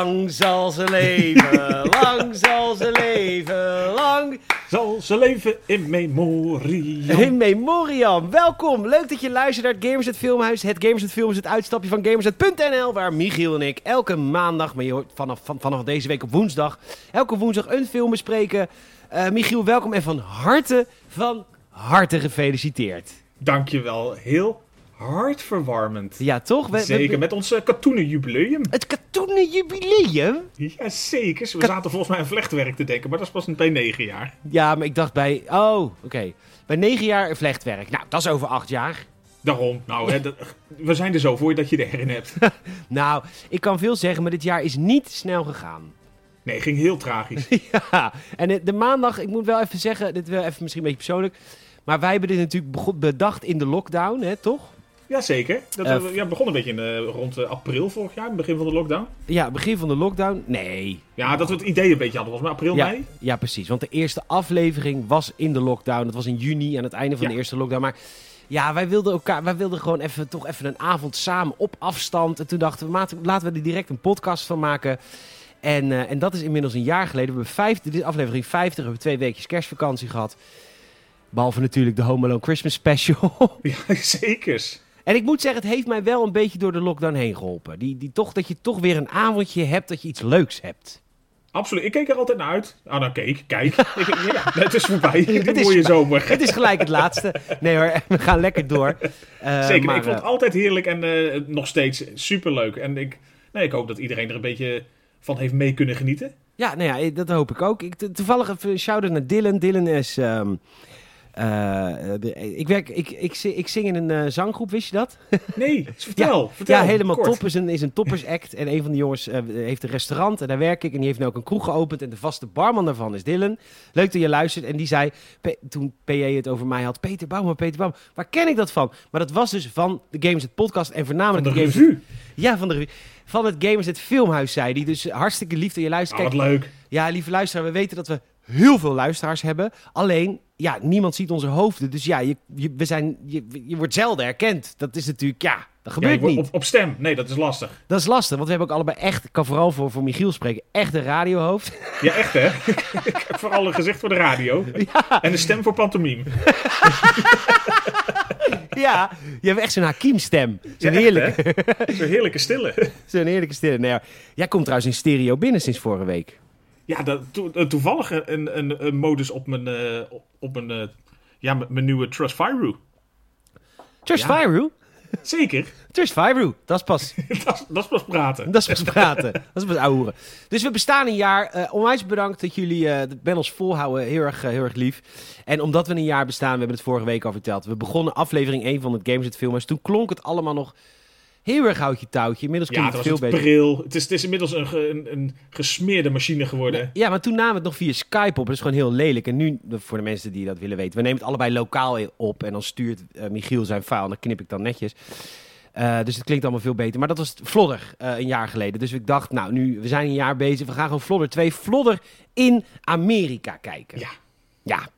Lang zal ze leven, lang zal ze leven, lang Zal ze leven in memorie. in memoriam. Welkom, leuk dat je luistert naar het Gamers het Filmhuis. Het Gamers het Film is het uitstapje van Gamersnet.nl, waar Michiel en ik elke maandag, maar je hoort vanaf, van, vanaf deze week op woensdag, elke woensdag een film bespreken. Eh, Michiel, welkom en van harte, van harte gefeliciteerd. Dankjewel. Heel hartverwarmend. Ja, toch? We- we- Zeker, met ons katoenen jubileum. Het katoenen jubileum? Ja, zeker. We zaten volgens mij aan vlechtwerk te denken, maar dat is pas bij negen jaar. Ja, maar ik dacht bij, oh, oké. Bij negen jaar vlechtwerk. Nou, dat is over acht jaar. Daarom, nou, hè, we zijn er zo voor dat je er erin hebt. Nou, ik kan veel zeggen, maar dit jaar is niet snel gegaan. Nee, ging heel tragisch. Ja, en de, maandag, ik moet wel even zeggen, dit wel even misschien een beetje persoonlijk. Maar wij hebben dit natuurlijk bedacht in de lockdown, hè, toch? Jazeker. Dat Eh, ja, begon een beetje in, eh, rond eh, april vorig jaar, begin van de lockdown. Ja, begin van de lockdown. Nee. Ja, dat we het idee een beetje hadden, volgens mij april, Ja, mei. ja, precies. Want de eerste aflevering was in de lockdown. Dat was in juni, aan het einde van Ja. de eerste lockdown. Maar ja, wij wilden elkaar, wij wilden gewoon even, toch even een avond samen op afstand. En toen dachten we, maat- laten we er direct een podcast van maken. En, en dat is inmiddels een jaar geleden. We hebben vijf, dit is aflevering 50, we hebben twee weekjes kerstvakantie gehad. Behalve natuurlijk de Home Alone Christmas Special. Ja, zeker. En ik moet zeggen, het heeft mij wel een beetje door de lockdown heen geholpen. Die, die toch, dat je toch weer een avondje hebt, dat je iets leuks hebt. Absoluut. Ik keek er altijd naar uit. Ah, nou, keek, kijk. Ik, ja, het is voorbij. Mooie zomer. Het is gelijk het laatste. Nee hoor, we gaan lekker door. Eh, Zeker, maar, ik vond het eh, altijd heerlijk en eh, nog steeds superleuk. En ik, nee, ik hoop dat iedereen er een beetje van heeft mee kunnen genieten. Ja, nou ja, dat hoop ik ook. Ik, to- toevallig even een shout-out naar Dylan. Dylan is... ehm, eh, ik, werk, ik, ik, ik zing in een eh, zanggroep, wist je dat? Nee, vertel. vertel ja, helemaal kort. top. Is een, is een toppersact. En een van de jongens eh, heeft een restaurant en daar werk ik. En die heeft nu ook een kroeg geopend. En de vaste barman daarvan is Dylan. Leuk dat je luistert. En die zei, Pe- toen PJ het over mij had... Peter Bouwman, Peter Bouwman, waar ken ik dat van? Maar dat was dus van de Games het podcast. En Van voornamelijk de de Games revue. Ja, van, de, van het Gamers het Filmhuis, zei die. Dus hartstikke lief dat je luistert. Ah, Kijk, wat leuk. ja, lieve luisteraar, we weten dat we heel veel luisteraars hebben. Alleen, ja, niemand ziet onze hoofden. Dus ja, je, je, we zijn, je, je wordt zelden herkend. Dat is natuurlijk, ja, dat gebeurt niet. op, op stem. Nee, dat is lastig. Dat is lastig, want we hebben ook allebei echt, ik kan vooral voor, voor Michiel spreken, echt een radiohoofd. Ja, echt hè? ik heb vooral een gezicht voor de radio. En een stem voor pantomime. ja, je hebt echt zo'n Hakim-stem. Zo'n Ja, heerlijke, Zo'n heerlijke stille. zo'n heerlijke stille. Ja. Jij komt trouwens in stereo binnen sinds vorige week. Ja, dat, to- eh, toevallig een, een, een modus op mijn, eh, op- mijn, eh, ja, mijn nieuwe Trust Fire Trust Ja. Firu? Zeker. Trust Firu, dat is pas... dat, is- pas praten. Dat is pas praten. Dat is pas ouwehoeren. Dus we bestaan een jaar. Onwijs bedankt dat jullie de bij ons volhouden. Heel erg, heel erg lief. En omdat we een jaar bestaan, we hebben het vorige week al verteld. We begonnen aflevering 1 van het Games het Filmers. Toen klonk het allemaal nog heel erg houtje touwtje. Inmiddels Ja, klinkt het het veel het beter. bril. Het is, het is inmiddels een, een gesmeerde machine geworden. Ja, maar toen namen we het nog via Skype op. Dat is gewoon heel lelijk. En nu, voor de mensen die dat willen weten. We nemen het allebei lokaal op. En dan stuurt eh, Michiel zijn file. En dan knip ik dan netjes. Eh, dus het klinkt allemaal veel beter. Maar dat was Vlodder eh, een jaar geleden. Dus ik dacht, nou, nu we zijn een jaar bezig. We gaan gewoon Vlodder 2. Vlodder in Amerika kijken. Ja. Ja.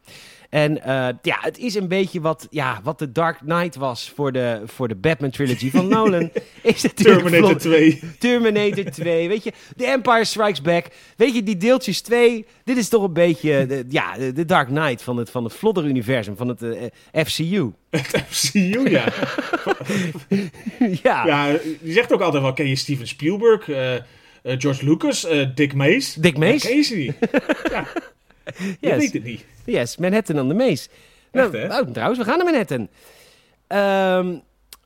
En eh, ja, het is een beetje wat, ja, wat de Dark Knight was voor de, voor de Batman trilogy van Nolan. Is Terminator Vlodder- 2. Terminator 2, weet je, The Empire Strikes Back. Weet je, die deeltjes 2, dit is toch een beetje de, ja, de, Dark Knight van het, van het Vlodder-universum, van het eh, FCU. MCU, ja. ja, ja. Je zegt ook altijd wel, ken je Steven Spielberg, eh, eh, George Lucas, eh, Dick Mace? Dick Mace? Ken je ze niet? ja, je Yes. weet het niet. yes, Manhattan on the Maze. Nou, Echt, oh, trouwens, we gaan naar Manhattan. Ehm,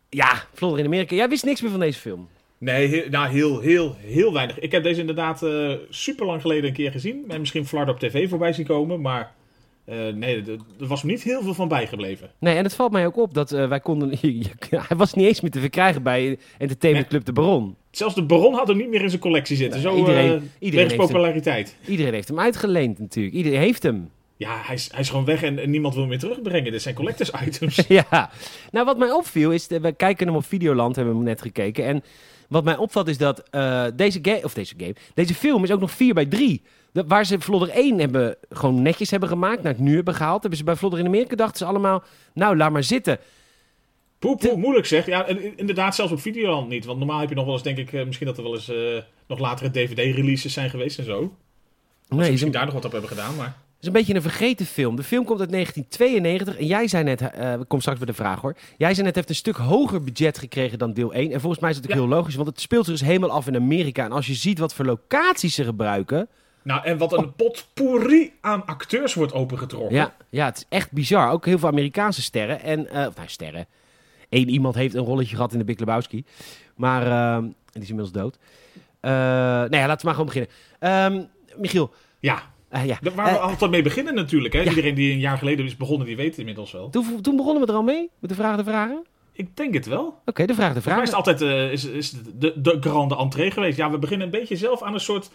ja, Vlodder in Amerika. Jij wist niks meer van deze film. Nee, heel, nou, heel, heel, heel weinig. Ik heb deze inderdaad eh super lang geleden een keer gezien. En misschien Florida op tv voorbij zien komen, maar... eh, nee, er er was me niet heel veel van bijgebleven. Nee, en het valt mij ook op dat eh, wij konden... hij was niet eens meer te verkrijgen bij Entertainment Club de Baron. Zelfs de Baron had hem niet meer in zijn collectie zitten. Nee, Zo iedereen- iedereen, iedereen heeft hem. populariteit. Iedereen heeft hem uitgeleend natuurlijk. Iedereen heeft hem. Ja, hij is, hij is gewoon weg en, en niemand wil hem meer terugbrengen. Dit zijn collectors items. Ja, nou wat mij opviel is, eh, we kijken hem op Videoland, hebben we hem net gekeken. En wat mij opvalt is dat eh, deze game, of deze game, deze film is ook nog 4 bij 3. De, waar ze Vlodder 1 hebben, gewoon netjes hebben gemaakt, naar het nu hebben gehaald, hebben ze bij Vlodder in Amerika dachten ze allemaal, nou laat maar zitten. Poeh, poeh, moeilijk zeg. Ja, en- inderdaad, zelfs op Videoland niet. Want normaal heb je nog wel eens, denk ik, eh, misschien dat er wel eens eh, nog latere DVD-releases zijn geweest en zo. Nee, Nee, is misschien een, daar nog wat op hebben gedaan, maar... is een beetje een vergeten film. De film komt uit 1992 en jij zei net, eh we komen straks bij de vraag hoor. Jij zei net, het heeft een stuk hoger budget gekregen dan deel 1. En volgens mij is dat ook Ja. heel logisch, want het speelt zich dus helemaal af in Amerika. En als je ziet wat voor locaties ze gebruiken, Nou, en wat een potpourri aan acteurs wordt opengetrokken. ja, ja, het is echt bizar. Ook heel veel Amerikaanse sterren. En, eh, of nou, sterren. Eén iemand heeft een rolletje gehad in de Big Lebowski. Maar, en die is inmiddels dood. Eh nou ja, laten we maar gewoon beginnen. Ehm, Michiel, Ja, eh, ja. waar we Eh, altijd mee beginnen natuurlijk. Hè? ja. Iedereen die een jaar geleden is begonnen, die weet het inmiddels wel. toen, toen begonnen we er al mee, met de vragen de vragen. Ik denk het wel. Oké, de vraag de mij is vragen. het altijd is, is de, de grande entree geweest. Ja, we beginnen een beetje zelf aan een soort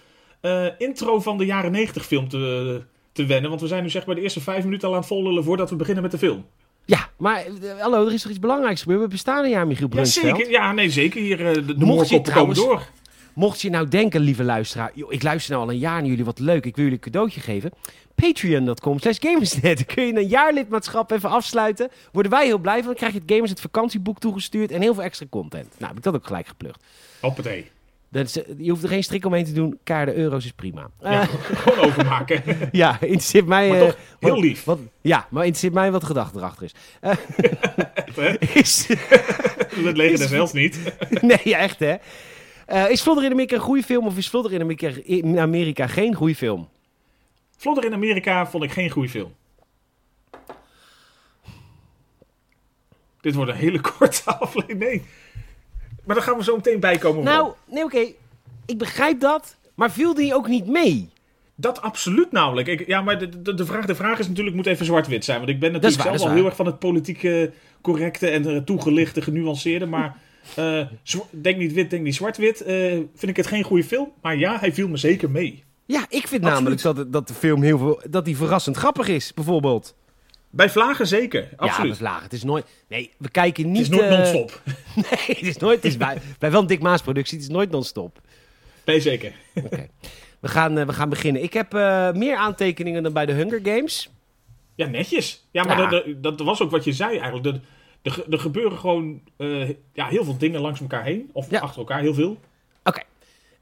intro van de jaren 90 film te, te wennen. Want we zijn nu zeg maar de eerste vijf minuten al aan het vollullen voordat we beginnen met de film. Ja, maar eh, hallo, er is toch iets belangrijks gebeurd? We bestaan een jaar, Michiel Ja, Brunsveld. zeker. Ja, nee, zeker. Hier, eh, de, de Mocht je moordkoppen komen trouwens- door. Mocht je nou denken, lieve luisteraar, joh, ik luister nou al een jaar naar jullie, wat leuk, ik wil jullie een cadeautje geven. Patreon.com slash Gamersnet. Dan kun je een jaarlidmaatschap even afsluiten. Worden wij heel blij van. Dan krijg je het Gamers het vakantieboek toegestuurd en heel veel extra content. Nou, heb ik dat ook gelijk geplukt. Hoppatee. Dat is, eh, je hoeft er geen strik omheen te doen. Kaarden, euro's is prima. Ja, gewoon overmaken. ja, interesseert mij... Maar eh, toch heel wat- lief. Wat, ja, maar interesseert mij wat de gedachte erachter is. Hè? is des hels niet. nee, echt hè. Is Vlodder in Amerika een goede film of is Vlodder in Amerika, in Amerika geen goede film? Vlodder in Amerika vond ik geen goede film. Dit wordt een hele korte aflevering. Nee. Maar daar gaan we zo meteen bij komen. hoor. Nou, nee, oké. Ik begrijp dat. Maar viel die ook niet mee? Dat absoluut namelijk. Ik, ja, maar de, de, de, vraag, de vraag is natuurlijk, moet even zwart-wit zijn. Want ik ben natuurlijk waar, zelf al heel erg van het politieke correcte en eh, toegelichte, genuanceerde. Maar eh, denk niet wit, denk niet zwart-wit. eh, vind ik het geen goede film. Maar ja, hij viel me zeker mee. Ja, ik vind Absoluut. namelijk dat, dat de film heel veel... Dat die verrassend grappig is, bijvoorbeeld. Bij Vlagen zeker, Ja, absoluut. we vlagen. Het is nooit... Nee, we kijken niet... het is nooit eh, non-stop. Nee, het is nooit... Het is bij, bij wel een Dick Maas productie. Het is nooit non-stop. Nee, zeker. Oké. We, gaan, eh, we gaan beginnen. Ik heb eh, meer aantekeningen dan bij de Hunger Games. Ja, netjes. Ja, maar Ja. Dat, dat- dat was ook wat je zei eigenlijk. Er, er, ge- gebeuren gewoon ja, heel veel dingen langs elkaar heen. Of Ja. achter elkaar, heel veel. Oké.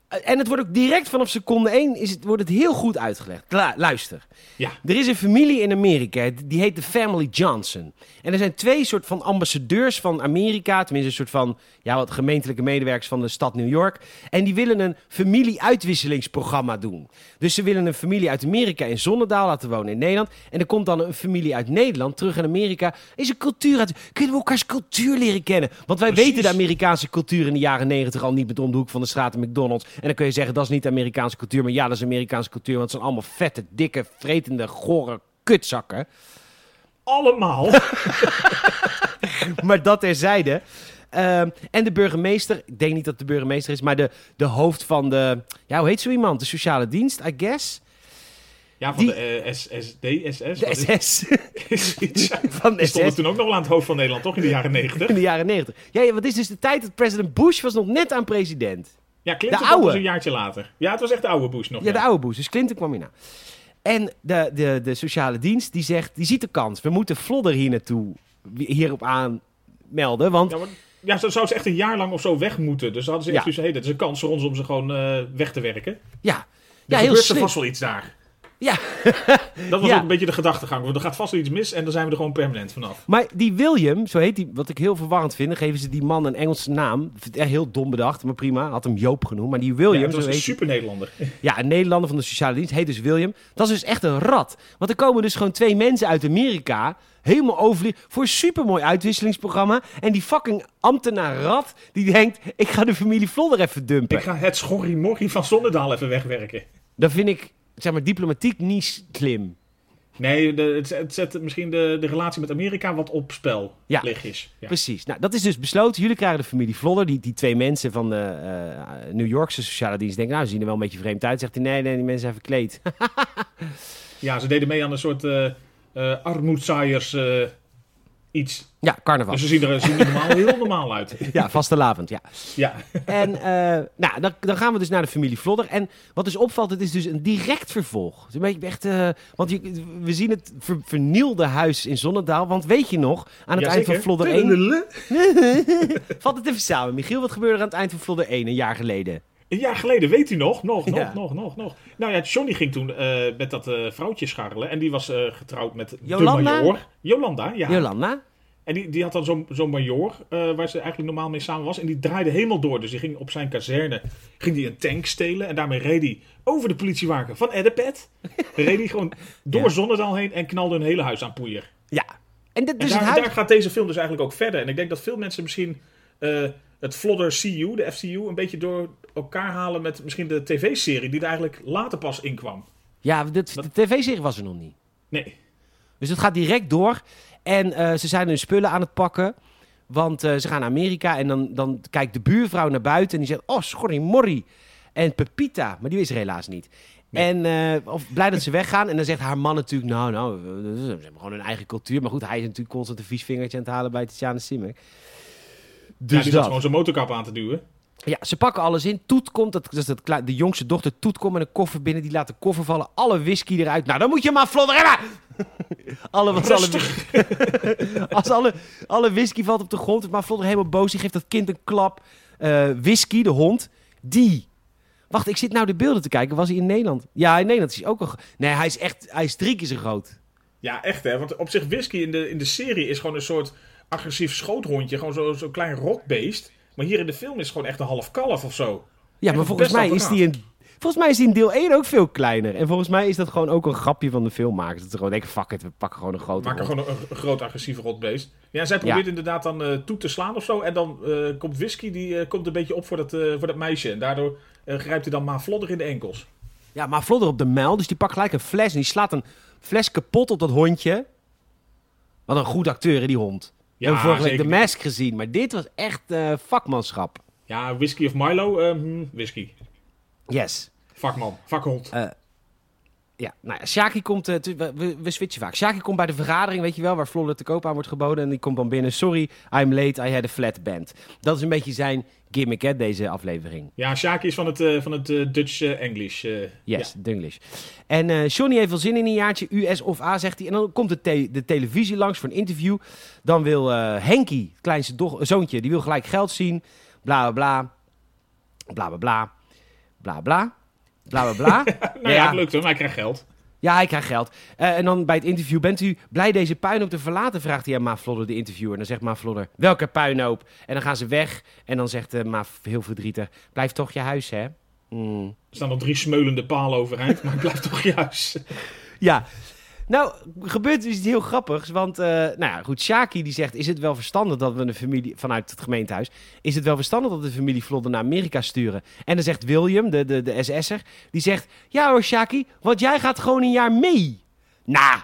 En het wordt ook direct vanaf seconde 1 is het, wordt het heel goed uitgelegd. Lu- luister. Ja. Er is een familie in Amerika, die heet de Family Johnson. En er zijn twee soort van ambassadeurs van Amerika, tenminste een soort van ja, wat gemeentelijke medewerkers van de stad New York. En die willen een familie-uitwisselingsprogramma doen. Dus ze willen een familie uit Amerika in Zonnedaal laten wonen in Nederland. En er komt dan een familie uit Nederland terug in Amerika. Is een cultuur uit. Kunnen we elkaars cultuur leren kennen? Want wij Precies. weten de Amerikaanse cultuur in de jaren negentig al niet met om de hoek van de straat en McDonald's. En dan kun je zeggen dat is niet Amerikaanse cultuur. Maar ja, dat is Amerikaanse cultuur. Want het zijn allemaal vette, dikke, vretende, gore kutzakken. Allemaal. maar dat terzijde. Ehm, en de burgemeester, ik denk niet dat de burgemeester is, maar de, de hoofd van de, ja, hoe heet zo iemand? De sociale dienst, I guess. Ja, van Die- de eh, SSD, SS. De SS is iets. van Die stonden SS toen ook nog wel aan het hoofd van Nederland, toch? In de jaren negentig. in de jaren negentig. Ja, ja, wat is dus de tijd dat president Bush was nog net aan president. Ja, Clinton De oude. dus een jaartje later. Ja, het was echt de oude Bush nog. Ja, de oude Bush. Dus Clinton kwam hierna. En de, de, de sociale dienst die zegt, die ziet de kans. We moeten Vlodder hier naartoe, hierop aanmelden. Want Ja, maar, ja, zo zou ze echt een jaar lang of zo weg moeten. Dus hadden ze echt Ja. van, hey, dit is een kans voor ons om ze gewoon eh, weg te werken. Er ja, ja heel gebeurt er slim. vast wel iets daar. Ja, Dat was Ja. ook een beetje de gedachtegang. Want er gaat vast wel iets mis en dan zijn we er gewoon permanent vanaf. Maar die William, zo heet die, wat ik heel verwarrend vind, dan geven ze die man een Engelse naam. Echt heel dom bedacht, maar prima. Had hem Joop genoemd. Maar die Ja, William, het zo was een super Nederlander. ja, een Nederlander van de sociale dienst, heet dus William. Dat is dus echt een rat. Want er komen dus gewoon twee mensen uit Amerika, helemaal overvliegen, voor een supermooi uitwisselingsprogramma. En die fucking ambtenaar rat, die denkt, ik ga de familie Vlodder even dumpen. Ik ga het schorrimorrie van Zonnedaal even wegwerken. Dat vind ik, zeg maar, diplomatiek niet slim. Nee, de, het, het zet misschien de, de relatie met Amerika wat op spel. Ja. Lichtjes. Ja. Precies. Nou, dat is dus besloten. Jullie krijgen de familie Vlodder. Die, die twee mensen van de eh, New Yorkse sociale dienst denken, nou, ze zien er wel een beetje vreemd uit. Zegt hij, nee, nee, die mensen zijn verkleed. ja, ze deden mee aan een soort eh eh armoedzaaiers eh, iets. ja, carnaval. Dus ze zien er, zien er normaal heel normaal uit. Ja, vastelavond, ja. Ja, En eh, nou, dan, dan gaan we dus naar de familie Vlodder. En wat dus opvalt, het is dus een direct vervolg. Het is een beetje echt, eh, want je, we zien het ver- vernielde huis in Zonnedaal. Want weet je nog, aan het eind van. Vlodder 1... Vat het even samen, Michiel. Wat gebeurde er aan het eind van Vlodder 1 een jaar geleden? Een jaar geleden, weet u nog? Nog, nog, Ja. nog, nog, nog. Nou ja, Johnny ging toen eh, met dat eh, vrouwtje scharrelen. En die was eh, getrouwd met Jolanda? de major. Jolanda, ja. Jolanda? En die, die had dan zo'n zo'n major, waar ze eigenlijk normaal mee samen was. En die draaide helemaal door. Dus die ging op zijn kazerne ging die een tank stelen. En daarmee reed hij over de politiewagen van Eddepet. reed hij gewoon door Ja. Zonnedaal heen en knalde hun hele huis aan poeier. Ja. En dit, En dus daar, huis... daar gaat deze film dus eigenlijk ook verder. En ik denk dat veel mensen misschien het vlodder CU, de FCU, een beetje door elkaar halen met misschien de tv-serie die er eigenlijk later pas in kwam. Ja, dit, de tv-serie was er nog niet. Nee. Dus het gaat direct door. En eh, ze zijn hun spullen aan het pakken. Want eh, ze gaan naar Amerika. En dan, dan kijkt de buurvrouw naar buiten. En die zegt: Oh, schorrie morrie. En Pepita. Maar die is er helaas niet. Nee. En eh, of blij dat ze weggaan. En dan zegt haar man natuurlijk: Nou, nou, ze hebben gewoon hun eigen cultuur. Maar goed, hij is natuurlijk constant een vies vingertje aan het halen bij Tatjana Simek. ja, Dus die zat dat. gewoon zijn motorkap aan te duwen. Ja, ze pakken alles in. Toet komt, dat, dat is dat, klei- de jongste dochter Toet komt met een koffer binnen. Die laat de koffer vallen. Alle whisky eruit. Nou, dan moet je maar vlodder hebben. alle, wat alle, als alle, alle whisky valt op de grond. Maar vlodder helemaal boos. Die geeft dat kind een klap. Eh, whisky, de hond. Die. Wacht, ik zit nou de beelden te kijken. Was hij in Nederland? Ja, in Nederland is hij ook al... Nee, hij is echt... Hij is drie keer zo groot. Ja, echt hè. Want op zich whisky in de, in de serie is gewoon een soort agressief schoothondje. Gewoon zo'n zo klein rotbeest. Maar hier in de film is het gewoon echt een half kalf of zo. Ja, maar volgens mij is die in... Volgens mij is die in deel 1 ook veel kleiner. En volgens mij is dat gewoon ook een grapje van de filmmakers. Dat ze gewoon denken, fuck it, we pakken gewoon een grote Maak hond. gewoon een, een groot agressief rotbeest. Ja, zij probeert inderdaad dan eh, toe te slaan of zo. En dan eh, komt whisky, die eh, komt een beetje op voor dat, voor dat meisje. En daardoor grijpt hij dan maar vlodder in de enkels. Ja, maar Vlodder op de muil. Dus die pakt gelijk een fles en die slaat een fles kapot op dat hondje. Wat een goed acteur, die hond. We hebben vorige week de Mask gezien. Maar dit was echt eh, vakmanschap. Ja, whisky of Milo? Eh, hm, whisky. Yes. Vakman, vakhond. Ja, nou ja, Shaki komt... eh, we, we- switchen vaak. Shaki komt bij de vergadering, weet je wel, waar Vlodder te koop aan wordt geboden. En die komt dan binnen. Sorry, I'm late, I had a flat band. Dat is een beetje zijn gimmick, hè, deze aflevering. Ja, Shaki is van het, eh, van het eh, Dutch English. Yes, Dunglish. En Johnny heeft wel zin in een jaartje, US of A, zegt hij. En dan komt de, te- de televisie langs voor een interview. Dan wil Henkie, het kleinste doch- zoontje, die wil gelijk geld zien. Bla, bla, bla. Bla, bla, bla. Bla, bla. Bla, bla, bla. Nou ja, het lukt hem, hij krijgt geld. Ja, hij krijgt geld. Eh, en dan bij het interview, bent u blij deze puinhoop te verlaten? Vraagt hij aan Ma Vlodder, de interviewer. En dan zegt Ma Vlodder, welke puinhoop? En dan gaan ze weg. En dan zegt eh, Ma heel verdrietig, blijf toch je huis, hè? Mm. Er staan nog drie smeulende palen overeind, maar het blijft toch juist. Ja. Nou, gebeurt dus iets heel grappigs. Want, eh, nou ja, goed, Shaki die zegt... is het wel verstandig dat we een familie... vanuit het gemeentehuis... is het wel verstandig dat we de familie Vlodder naar Amerika sturen? En dan zegt William, de, de, de SS'er... die zegt... ja hoor, Shaki, want jij gaat gewoon een jaar mee. Nou,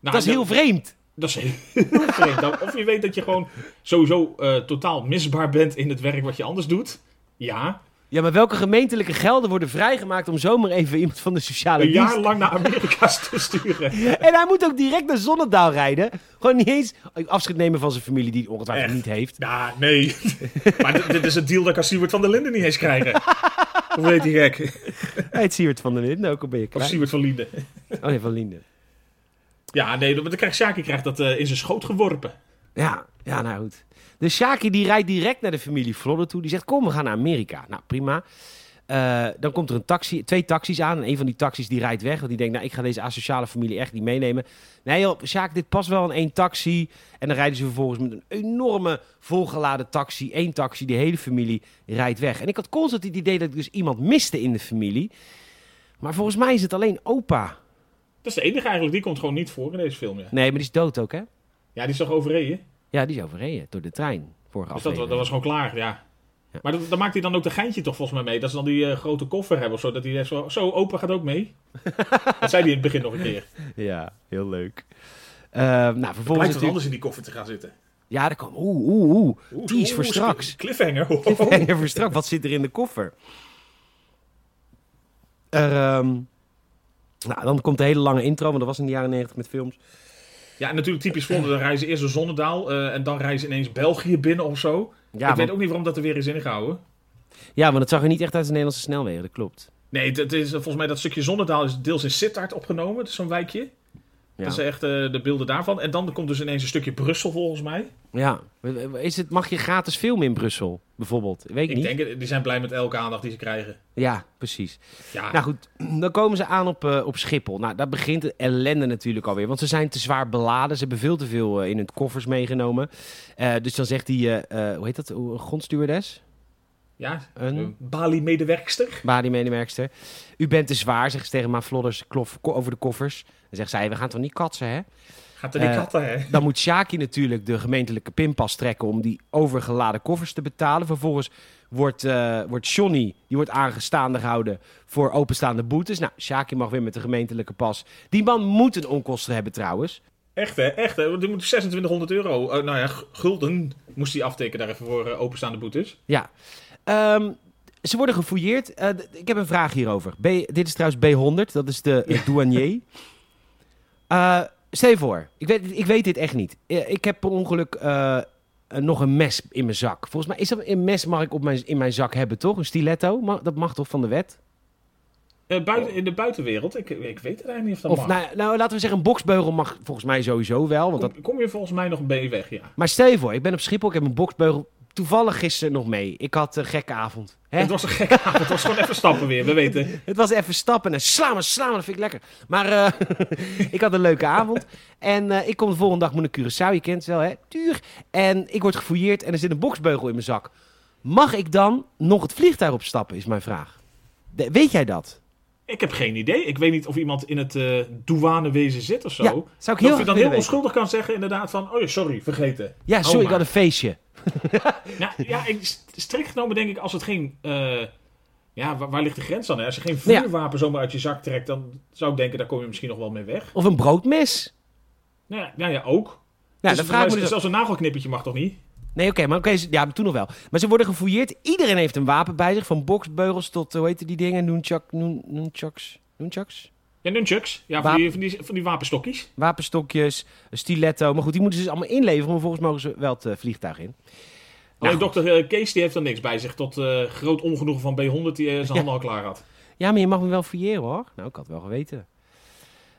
Nou, dat is heel vreemd. Dat is heel vreemd. Dan- Of je weet dat je gewoon sowieso eh, totaal misbaar bent in het werk wat je anders doet. Ja, Ja, maar welke gemeentelijke gelden worden vrijgemaakt... om zomaar even iemand van de sociale een dienst... jaar lang naar Amerika te sturen. En hij moet ook direct naar Zonnedaal rijden. Gewoon niet eens afscheid nemen van zijn familie... die het ongetwijfeld Echt? niet heeft. Ja, nee. maar dit, is een deal dat kan Siewert van der Linden niet eens krijgen. Hoe weet hij gek? Hij heet Siewert van der Linden, ook al ben je Of klein. Siewert van Linden. Oh nee, van Linden. Ja, nee, dan krijgt Shaki krijgt dat eh, in zijn schoot geworpen. Ja, ja, nou goed. Dus Shaki die rijdt direct naar de familie Vlodder toe. Die zegt, kom, we gaan naar Amerika. Nou, prima. Eh, dan komt er een taxi, twee taxis aan. En een van die taxis die rijdt weg. Want die denkt, nou, ik ga deze asociale familie echt niet meenemen. Nee joh, Sjaak, dit past wel in één taxi. En dan rijden ze vervolgens met een enorme volgeladen taxi. Eén taxi, die hele familie rijdt weg. En ik had constant het idee dat ik dus iemand miste in de familie. Maar volgens mij is het alleen opa. Dat is de enige eigenlijk, die komt gewoon niet voor in deze film. Ja, Nee, maar die is dood ook, hè? ja die is toch overreden? Ja, die is overreden door de trein. Vorige Dus dat, dat was gewoon klaar, ja. Ja. Maar dat- dan maakt hij dan ook de geintje toch volgens mij mee. Dat ze dan die eh, grote koffer hebben of zo. Dat hij zo, zo, opa gaat ook mee. dat zei hij in het begin nog een keer. Ja, heel leuk. Eh, nou, vervolgens... Natuurlijk- anders in die koffer te gaan zitten. Ja, daar kwam... Oeh, oeh, oeh. Is oeh, voor straks. Cliffhanger. Cliffhanger voor straks. Wat zit er in de koffer? Er, ehm, nou, dan komt de hele lange intro, want dat was in de jaren 90 met films. Ja, en natuurlijk typisch Vlodder. Dan reizen eerst door Zonnedaal. eh, en dan reizen ineens België binnen of zo. Ja, ik want, weet ook niet waarom dat er weer is ingehouden. ja, want het zag er niet echt uit de Nederlandse snelwegen, dat klopt. Nee, het is, volgens mij dat stukje Zonnedaal is deels in Sittard opgenomen. Dat is zo'n wijkje. Ja. Dat is echt eh, de beelden daarvan. En dan komt dus ineens een stukje Brussel volgens mij. Ja. Is het, mag je gratis filmen in Brussel, bijvoorbeeld? Weet ik, Ik niet. denk, die zijn blij met elke aandacht die ze krijgen. Ja, precies. Ja, Nou goed, dan komen ze aan op, eh, op Schiphol. Nou, daar begint de ellende natuurlijk alweer. Want ze zijn te zwaar beladen. Ze hebben veel te veel eh, in hun koffers meegenomen. Dus dan zegt die, hoe heet dat, grondstewardess? Ja Een- Bali-medewerkster. Badi-medewerkster. U bent te zwaar, zegt ze tegen Ma Flodders klof, over de koffers. Dan zegt zij, we gaan toch niet katsen, hè? Gaat er die Eh, katten, hè? Dan moet Shaki natuurlijk de gemeentelijke pinpas trekken om die overgeladen koffers te betalen. Vervolgens wordt, eh wordt Johnny, die wordt aangestaande gehouden voor openstaande boetes. Nou, Shaki mag weer met de gemeentelijke pas. Die man moet een onkosten hebben trouwens. Echt, hè? Echt, hè? Want die moet 2600 euro, eh, nou ja, gulden moest hij aftekenen daar even voor openstaande boetes. Ja. Ehm, ze worden gefouilleerd. Eh, ik heb een vraag hierover. B, dit is trouwens B100, dat is de Ja. douanier. Eh, stel je voor, ik weet, ik weet dit echt niet. Eh, ik heb per ongeluk nog een mes in mijn zak. Volgens mij is dat een mes mag ik op mijn, in mijn zak hebben, toch? Een stiletto? Dat mag toch van de wet? Buiten, in de buitenwereld, ik, ik weet het eigenlijk niet of dat Of mag. nou, nou, laten we zeggen, een boksbeugel mag volgens mij sowieso wel. Want dat... kom, kom je volgens mij nog mee weg, ja. Maar stel je voor, ik ben op Schiphol, ik heb een boksbeugel toevallig gisteren nog mee. Ik had een gekke avond. Hè? Het was een gekke avond, het was gewoon even stappen weer, we weten. Het was even stappen en slaan, slaan, dat vind ik lekker. Maar eh, ik had een leuke avond. En eh, ik kom de volgende dag moet naar Curaçao, je kent het wel, hè? Duur. En ik word gefouilleerd en er zit een boksbeugel in mijn zak. Mag ik dan nog het vliegtuig opstappen, is mijn vraag. De- weet jij dat? Ik heb geen idee. Ik weet niet of iemand in het eh douanewezen zit of zo. Ja, zou ik heel of je dan heel weten. onschuldig kan zeggen inderdaad van... Oh ja, sorry, vergeten. Ja, Hou sorry, ik had een feestje. Nou, ja, ik, st- strikt genomen denk ik als het geen... eh, ja, waar, waar ligt de grens dan? Hè? Als je geen Ja. vuurwapen zomaar uit je zak trekt... dan zou ik denken, daar kom je misschien nog wel mee weg. Of een broodmes. Nou ja, ja, ja ook. Ja, Dus dan vraag me dus... Zelfs een nagelknippertje mag toch niet? Nee, oké, maar oké, ja, toen nog wel. Maar ze worden gefouilleerd. Iedereen heeft een wapen bij zich. Van boksbeugels tot, eh, hoe heet die dingen? Nunchak, nun, nunchucks? Nunchucks? Ja, nunchucks. Ja, van die, van, die, van die wapenstokjes. Wapenstokjes, een stiletto. Maar goed, die moeten ze dus allemaal inleveren. Maar volgens mogen ze wel het eh, vliegtuig in. Alleen goed. dokter eh, Kees die heeft er niks bij zich. Tot eh, groot ongenoegen van B100 die eh, zijn handen al klaar had. Ja, maar je mag me wel fouilleren hoor. Nou, ik had wel geweten.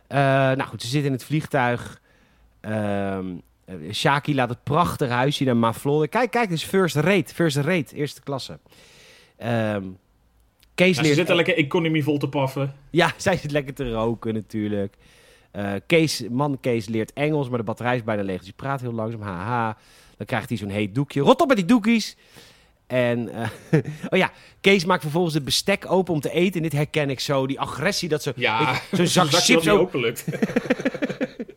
Nou goed, ze zitten in het vliegtuig. Ehm eh, Shaki laat het prachtig huisje naar Maflode. Kijk, kijk, dit is first rate. First rate, eerste klasse. Ehm Kees Ja, ze leert... zitten lekker economie vol te paffen. Ja, zij zit lekker te roken natuurlijk. Eh, Kees, man Kees leert Engels, maar de batterij is bijna leeg. Dus hij praat heel langzaam. Haha. Dan krijgt hij zo'n heet doekje. Rot op met die doekjes. En, eh, oh ja, Kees maakt vervolgens het bestek open om te eten. En dit herken ik zo. Die agressie dat ze... Ja, Zo'n zak zakje chips ook. openlukt.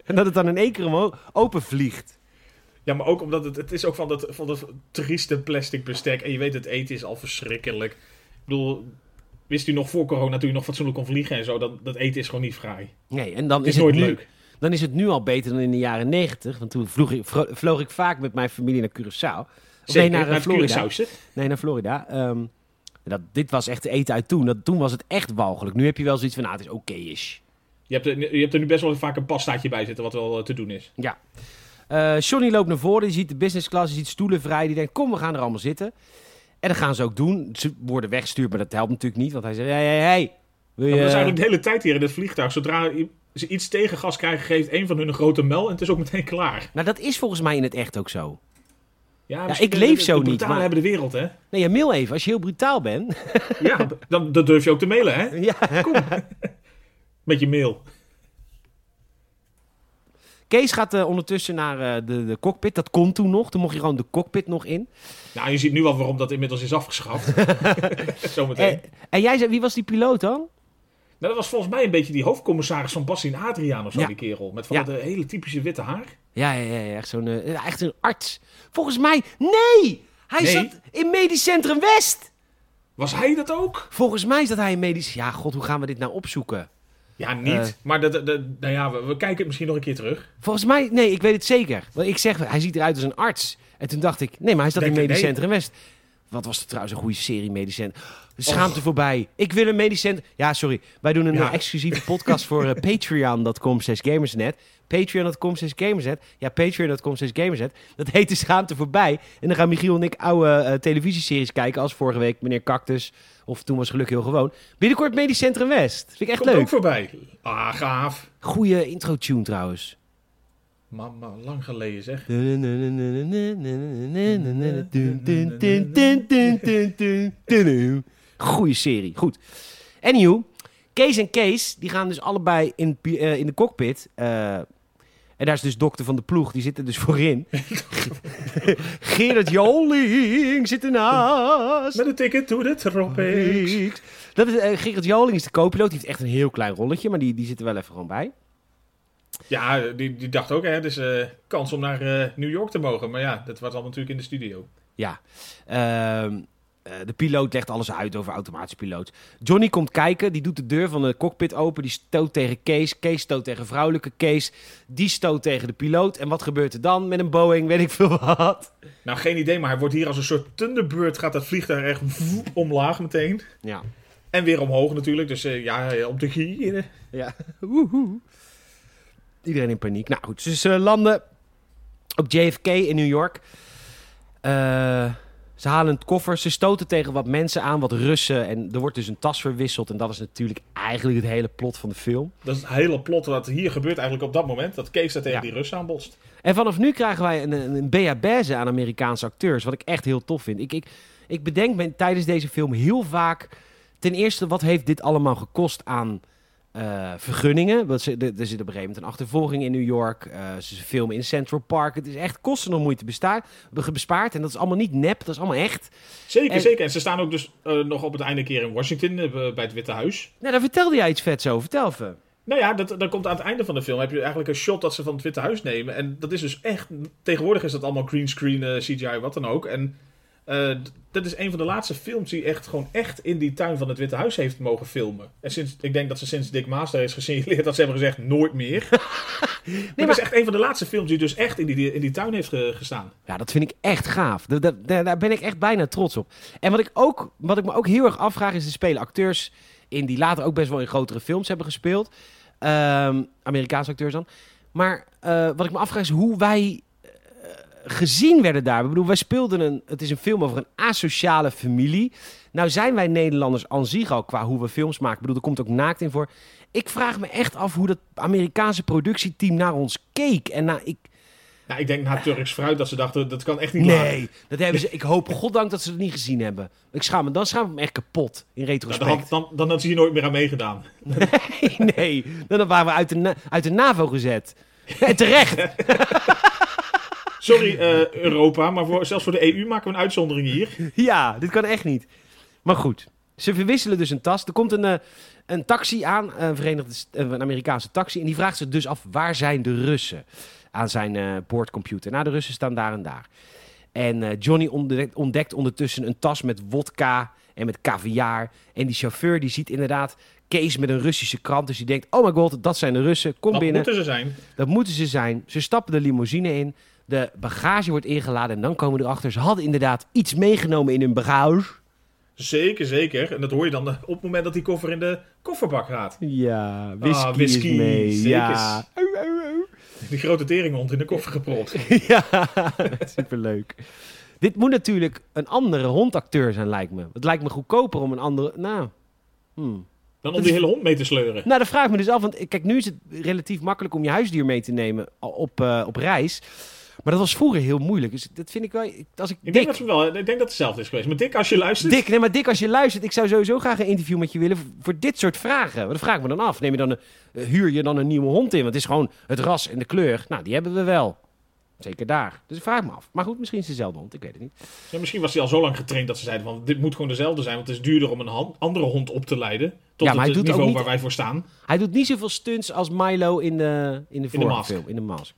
En dat het dan in één keer omhoog open vliegt. Ja, maar ook omdat het, het is ook van dat, van dat trieste plastic bestek. En je weet, het eten is al verschrikkelijk. Ik bedoel, wist u nog voor corona, toen je nog fatsoenlijk kon vliegen en zo, dat, dat eten is gewoon niet fraai. Nee, en dan Het is, is nooit het nu, leuk. Dan is het nu al beter dan in de jaren negentig. Want toen vloog ik, vloog ik vaak met mijn familie naar Curaçao. Of Zeker, nee, naar, eh, Florida. Nee, naar Florida. Ehm, dat, dit was echt eten uit toen. Dat, toen was het echt walgelijk. Nu heb je wel zoiets van, nou, het is oké-ish. Je hebt, er, je hebt er nu best wel vaak een pastaatje bij zitten, wat wel eh, te doen is. Ja. Eh, Johnny loopt naar voren. Die ziet de business class. Die ziet stoelen vrij. Die denkt, kom, we gaan er allemaal zitten. En dat gaan ze ook doen. Ze worden weggestuurd, maar dat helpt natuurlijk niet. Want hij zegt, hey, hey, hey. Wil je... Ja, maar dat is eigenlijk de hele tijd hier in het vliegtuig. Zodra ze iets tegengas krijgen, geeft een van hun een grote mel en het is ook meteen klaar. Nou, dat is volgens mij in het echt ook zo. Ja, ik leef de- zo de niet, maar- hebben de wereld, hè? Nee, ja, mail even. Als je heel brutaal bent. Ja, dan, dan durf je ook te mailen, hè? ja. Met je mail. Kees gaat eh, ondertussen naar eh, de, de cockpit. Dat kon toen nog. Toen mocht je gewoon de cockpit nog in. Nou, je ziet nu al waarom dat inmiddels is afgeschaft. Zometeen. En, en jij zei, wie was die piloot dan? Nou, dat was volgens mij een beetje die hoofdcommissaris van Bassin Adriaan of zo, Ja. die kerel. Met van Ja. dat eh, hele typische witte haar. Ja, ja, ja, ja, echt zo'n eh, echt een arts. Volgens mij, nee! Hij Nee? zat in Medisch Centrum West. Was hij dat ook? Volgens mij is dat hij in medisch... Ja, god, hoe gaan we dit nou opzoeken? Ja, niet. Eh. maar dat, dat, nou ja, we, we kijken het misschien nog een keer terug. Volgens mij, nee, ik weet het zeker. Want ik zeg, hij ziet eruit als een arts. En toen dacht ik, nee, maar hij zat in je, Medisch? Centrum West. Wat was er trouwens een goede serie, Medicent? Schaamte voorbij. Ik wil een Medicent... Ja, sorry. Wij doen een Ja. eh, exclusieve podcast voor eh, patreon.com slash gamersnet. Patreon.com slash gamersnet. Ja, patreon.com slash gamersnet. Dat heet de Schaamte voorbij. En dan gaan Michiel en ik oude eh, televisieseries kijken. Als vorige week Meneer Cactus. Of toen was Geluk heel gewoon. Binnenkort Medicentrum West. Vind ik echt Komt ook leuk. voorbij. Ah, gaaf. Goeie intro tune Mama, lang geleden zeg. Goeie serie, goed. Anywho, Kees en Kees, die gaan dus allebei in, eh, in de cockpit. eh, en daar is dus dokter van de ploeg, die zit er dus voorin. Gerard Joling zit ernaast. Met een ticket to the tropics. Dat is, eh, Gerard Joling is de co-piloot, die heeft echt een heel klein rolletje, maar die, die zit er wel even gewoon bij. Ja, die, die dacht ook, hè, het is eh, kans om naar eh, New York te mogen. Maar ja, dat was allemaal natuurlijk in de studio. Ja, ehm, eh, de piloot legt alles uit over automatische piloot. Johnny komt kijken, die doet de deur van de cockpit open, die stoot tegen Kees. Kees stoot tegen vrouwelijke Kees, die stoot tegen de piloot. En wat gebeurt er dan met een Boeing, weet ik veel wat. Nou, geen idee, maar hij wordt hier als een soort Thunderbird. Gaat dat vliegtuig echt omlaag meteen. Ja, En weer omhoog natuurlijk. Dus ja, op de gieren. ja. Woehoe. Iedereen in paniek. Nou goed, ze eh, landen op JFK in New York. Eh, ze halen een koffer, ze stoten tegen wat mensen aan, wat Russen. En er wordt dus een tas verwisseld. En dat is natuurlijk eigenlijk het hele plot van de film. Dat is het hele plot wat hier gebeurt eigenlijk op dat moment. Dat Kees daar tegen Ja. die Russen aanbotst. En vanaf nu krijgen wij een, een, een aan Amerikaanse acteurs. Wat ik echt heel tof vind. Ik, ik, ik bedenk me tijdens deze film heel vaak... Ten eerste, wat heeft dit allemaal gekost aan eh, vergunningen? Want ze, er, zit op een gegeven moment een achtervolging in New York. eh, ze filmen in Central Park. Het is echt kosten nog moeite bestaar, bespaard. En dat is allemaal niet nep, dat is allemaal echt. Zeker, En- zeker. En ze staan ook dus eh, nog op het einde keer in Washington bij het Witte Huis. Nou, daar vertelde jij iets vets over. Vertel even. Nou ja, dat, dan komt aan het einde van de film heb je eigenlijk een shot dat ze van het Witte Huis nemen. En dat is dus echt... Tegenwoordig is dat allemaal greenscreen, CGI, wat dan ook. En eh, dat is een van de laatste films die echt gewoon echt in die tuin van het Witte Huis heeft mogen filmen. En sinds, ik denk dat ze sinds Dick Master is gesignaleerd dat ze hebben gezegd nooit meer. maar, maar- dat is echt een van de laatste films die dus echt in die, in die tuin heeft ge- gestaan. Ja, dat vind ik echt gaaf. Da- da- da- Daar ben ik echt bijna trots op. En wat ik, ook, wat ik me ook heel erg afvraag is, er spelen acteurs in die later ook best wel in grotere films hebben gespeeld. Ehm, Amerikaanse acteurs dan. Maar eh, wat ik me afvraag is hoe wij gezien werden daar. Ik bedoel, wij speelden een... Het is een film over een asociale familie. Nou zijn wij Nederlanders aan zich al qua hoe we films maken. Ik bedoel, er komt ook naakt in voor. Ik vraag me echt af hoe dat Amerikaanse productieteam naar ons keek. En nou, ik, Nou, ik denk na Turks fruit dat ze dachten, dat kan echt niet laten. Nee, dat hebben ze. Ik hoop goddank dat ze het niet gezien hebben. Ik schaam me, dan schaam ik me echt kapot in Nou, retrospect. dan, had- dan, dan had ze hier nooit meer aan meegedaan. Nee, nee, dan waren we uit de, uit de NAVO gezet. En terecht. Sorry eh, Europa, maar voor, zelfs voor de EU maken we een uitzondering hier. Ja, dit kan echt niet. Maar goed, ze verwisselen dus een tas. Er komt een, eh, een taxi aan, een, Verenigde, eh, een Amerikaanse taxi. En die vraagt zich dus af, waar zijn de Russen? Aan zijn eh, boordcomputer. Nou, de Russen staan daar en daar. En Johnny ontdekt, ontdekt ondertussen een tas met wodka en met caviar. En die chauffeur die ziet inderdaad Kees met een Russische krant. Dus die denkt, oh my god, dat zijn de Russen. Kom Dat binnen. moeten ze zijn. Dat moeten ze zijn. Ze stappen de limousine in. De bagage wordt ingeladen. En dan komen we erachter. Ze hadden inderdaad iets meegenomen in hun bagage. Zeker, zeker. En dat hoor je dan eh, op het moment dat die koffer in de kofferbak gaat. Ja, whisky, Ah, whisky, is mee. Ja. Die grote teringhond in de koffer geprold. ja, superleuk. Dit moet natuurlijk een andere hondacteur zijn, lijkt me. Het lijkt me goedkoper om een andere... Nou, hmm. Dan om die hele hond mee te sleuren. nou dat vraag ik me dus af. Want kijk, nu is het relatief makkelijk om je huisdier mee te nemen op, eh, op reis. Maar dat was vroeger heel moeilijk. Dus dat vind ik wel... Als ik, Ik Dick, denk, dat wel, ik denk dat het hetzelfde is geweest. Maar Dick, als je luistert... Dick, nee, maar Dick, als je luistert, ik zou sowieso graag een interview met je willen voor, dit soort vragen. Maar dat vraag ik me dan af. Neem je dan een, eh, huur je dan een nieuwe hond in? Want het is gewoon het ras en de kleur. Nou, die hebben we wel. Zeker daar. Dus ik vraag me af. Maar goed, misschien is het dezelfde hond. Ik weet het niet. Ja, misschien was hij al zo lang getraind dat ze zeiden van... Dit moet gewoon dezelfde zijn, want het is duurder om een andere hond op te leiden. Tot Ja, maar hij het doet niveau niet- waar wij voor staan. Hij doet niet zoveel stunts als Milo in de, in de de vorige Mask. film. In de Mask.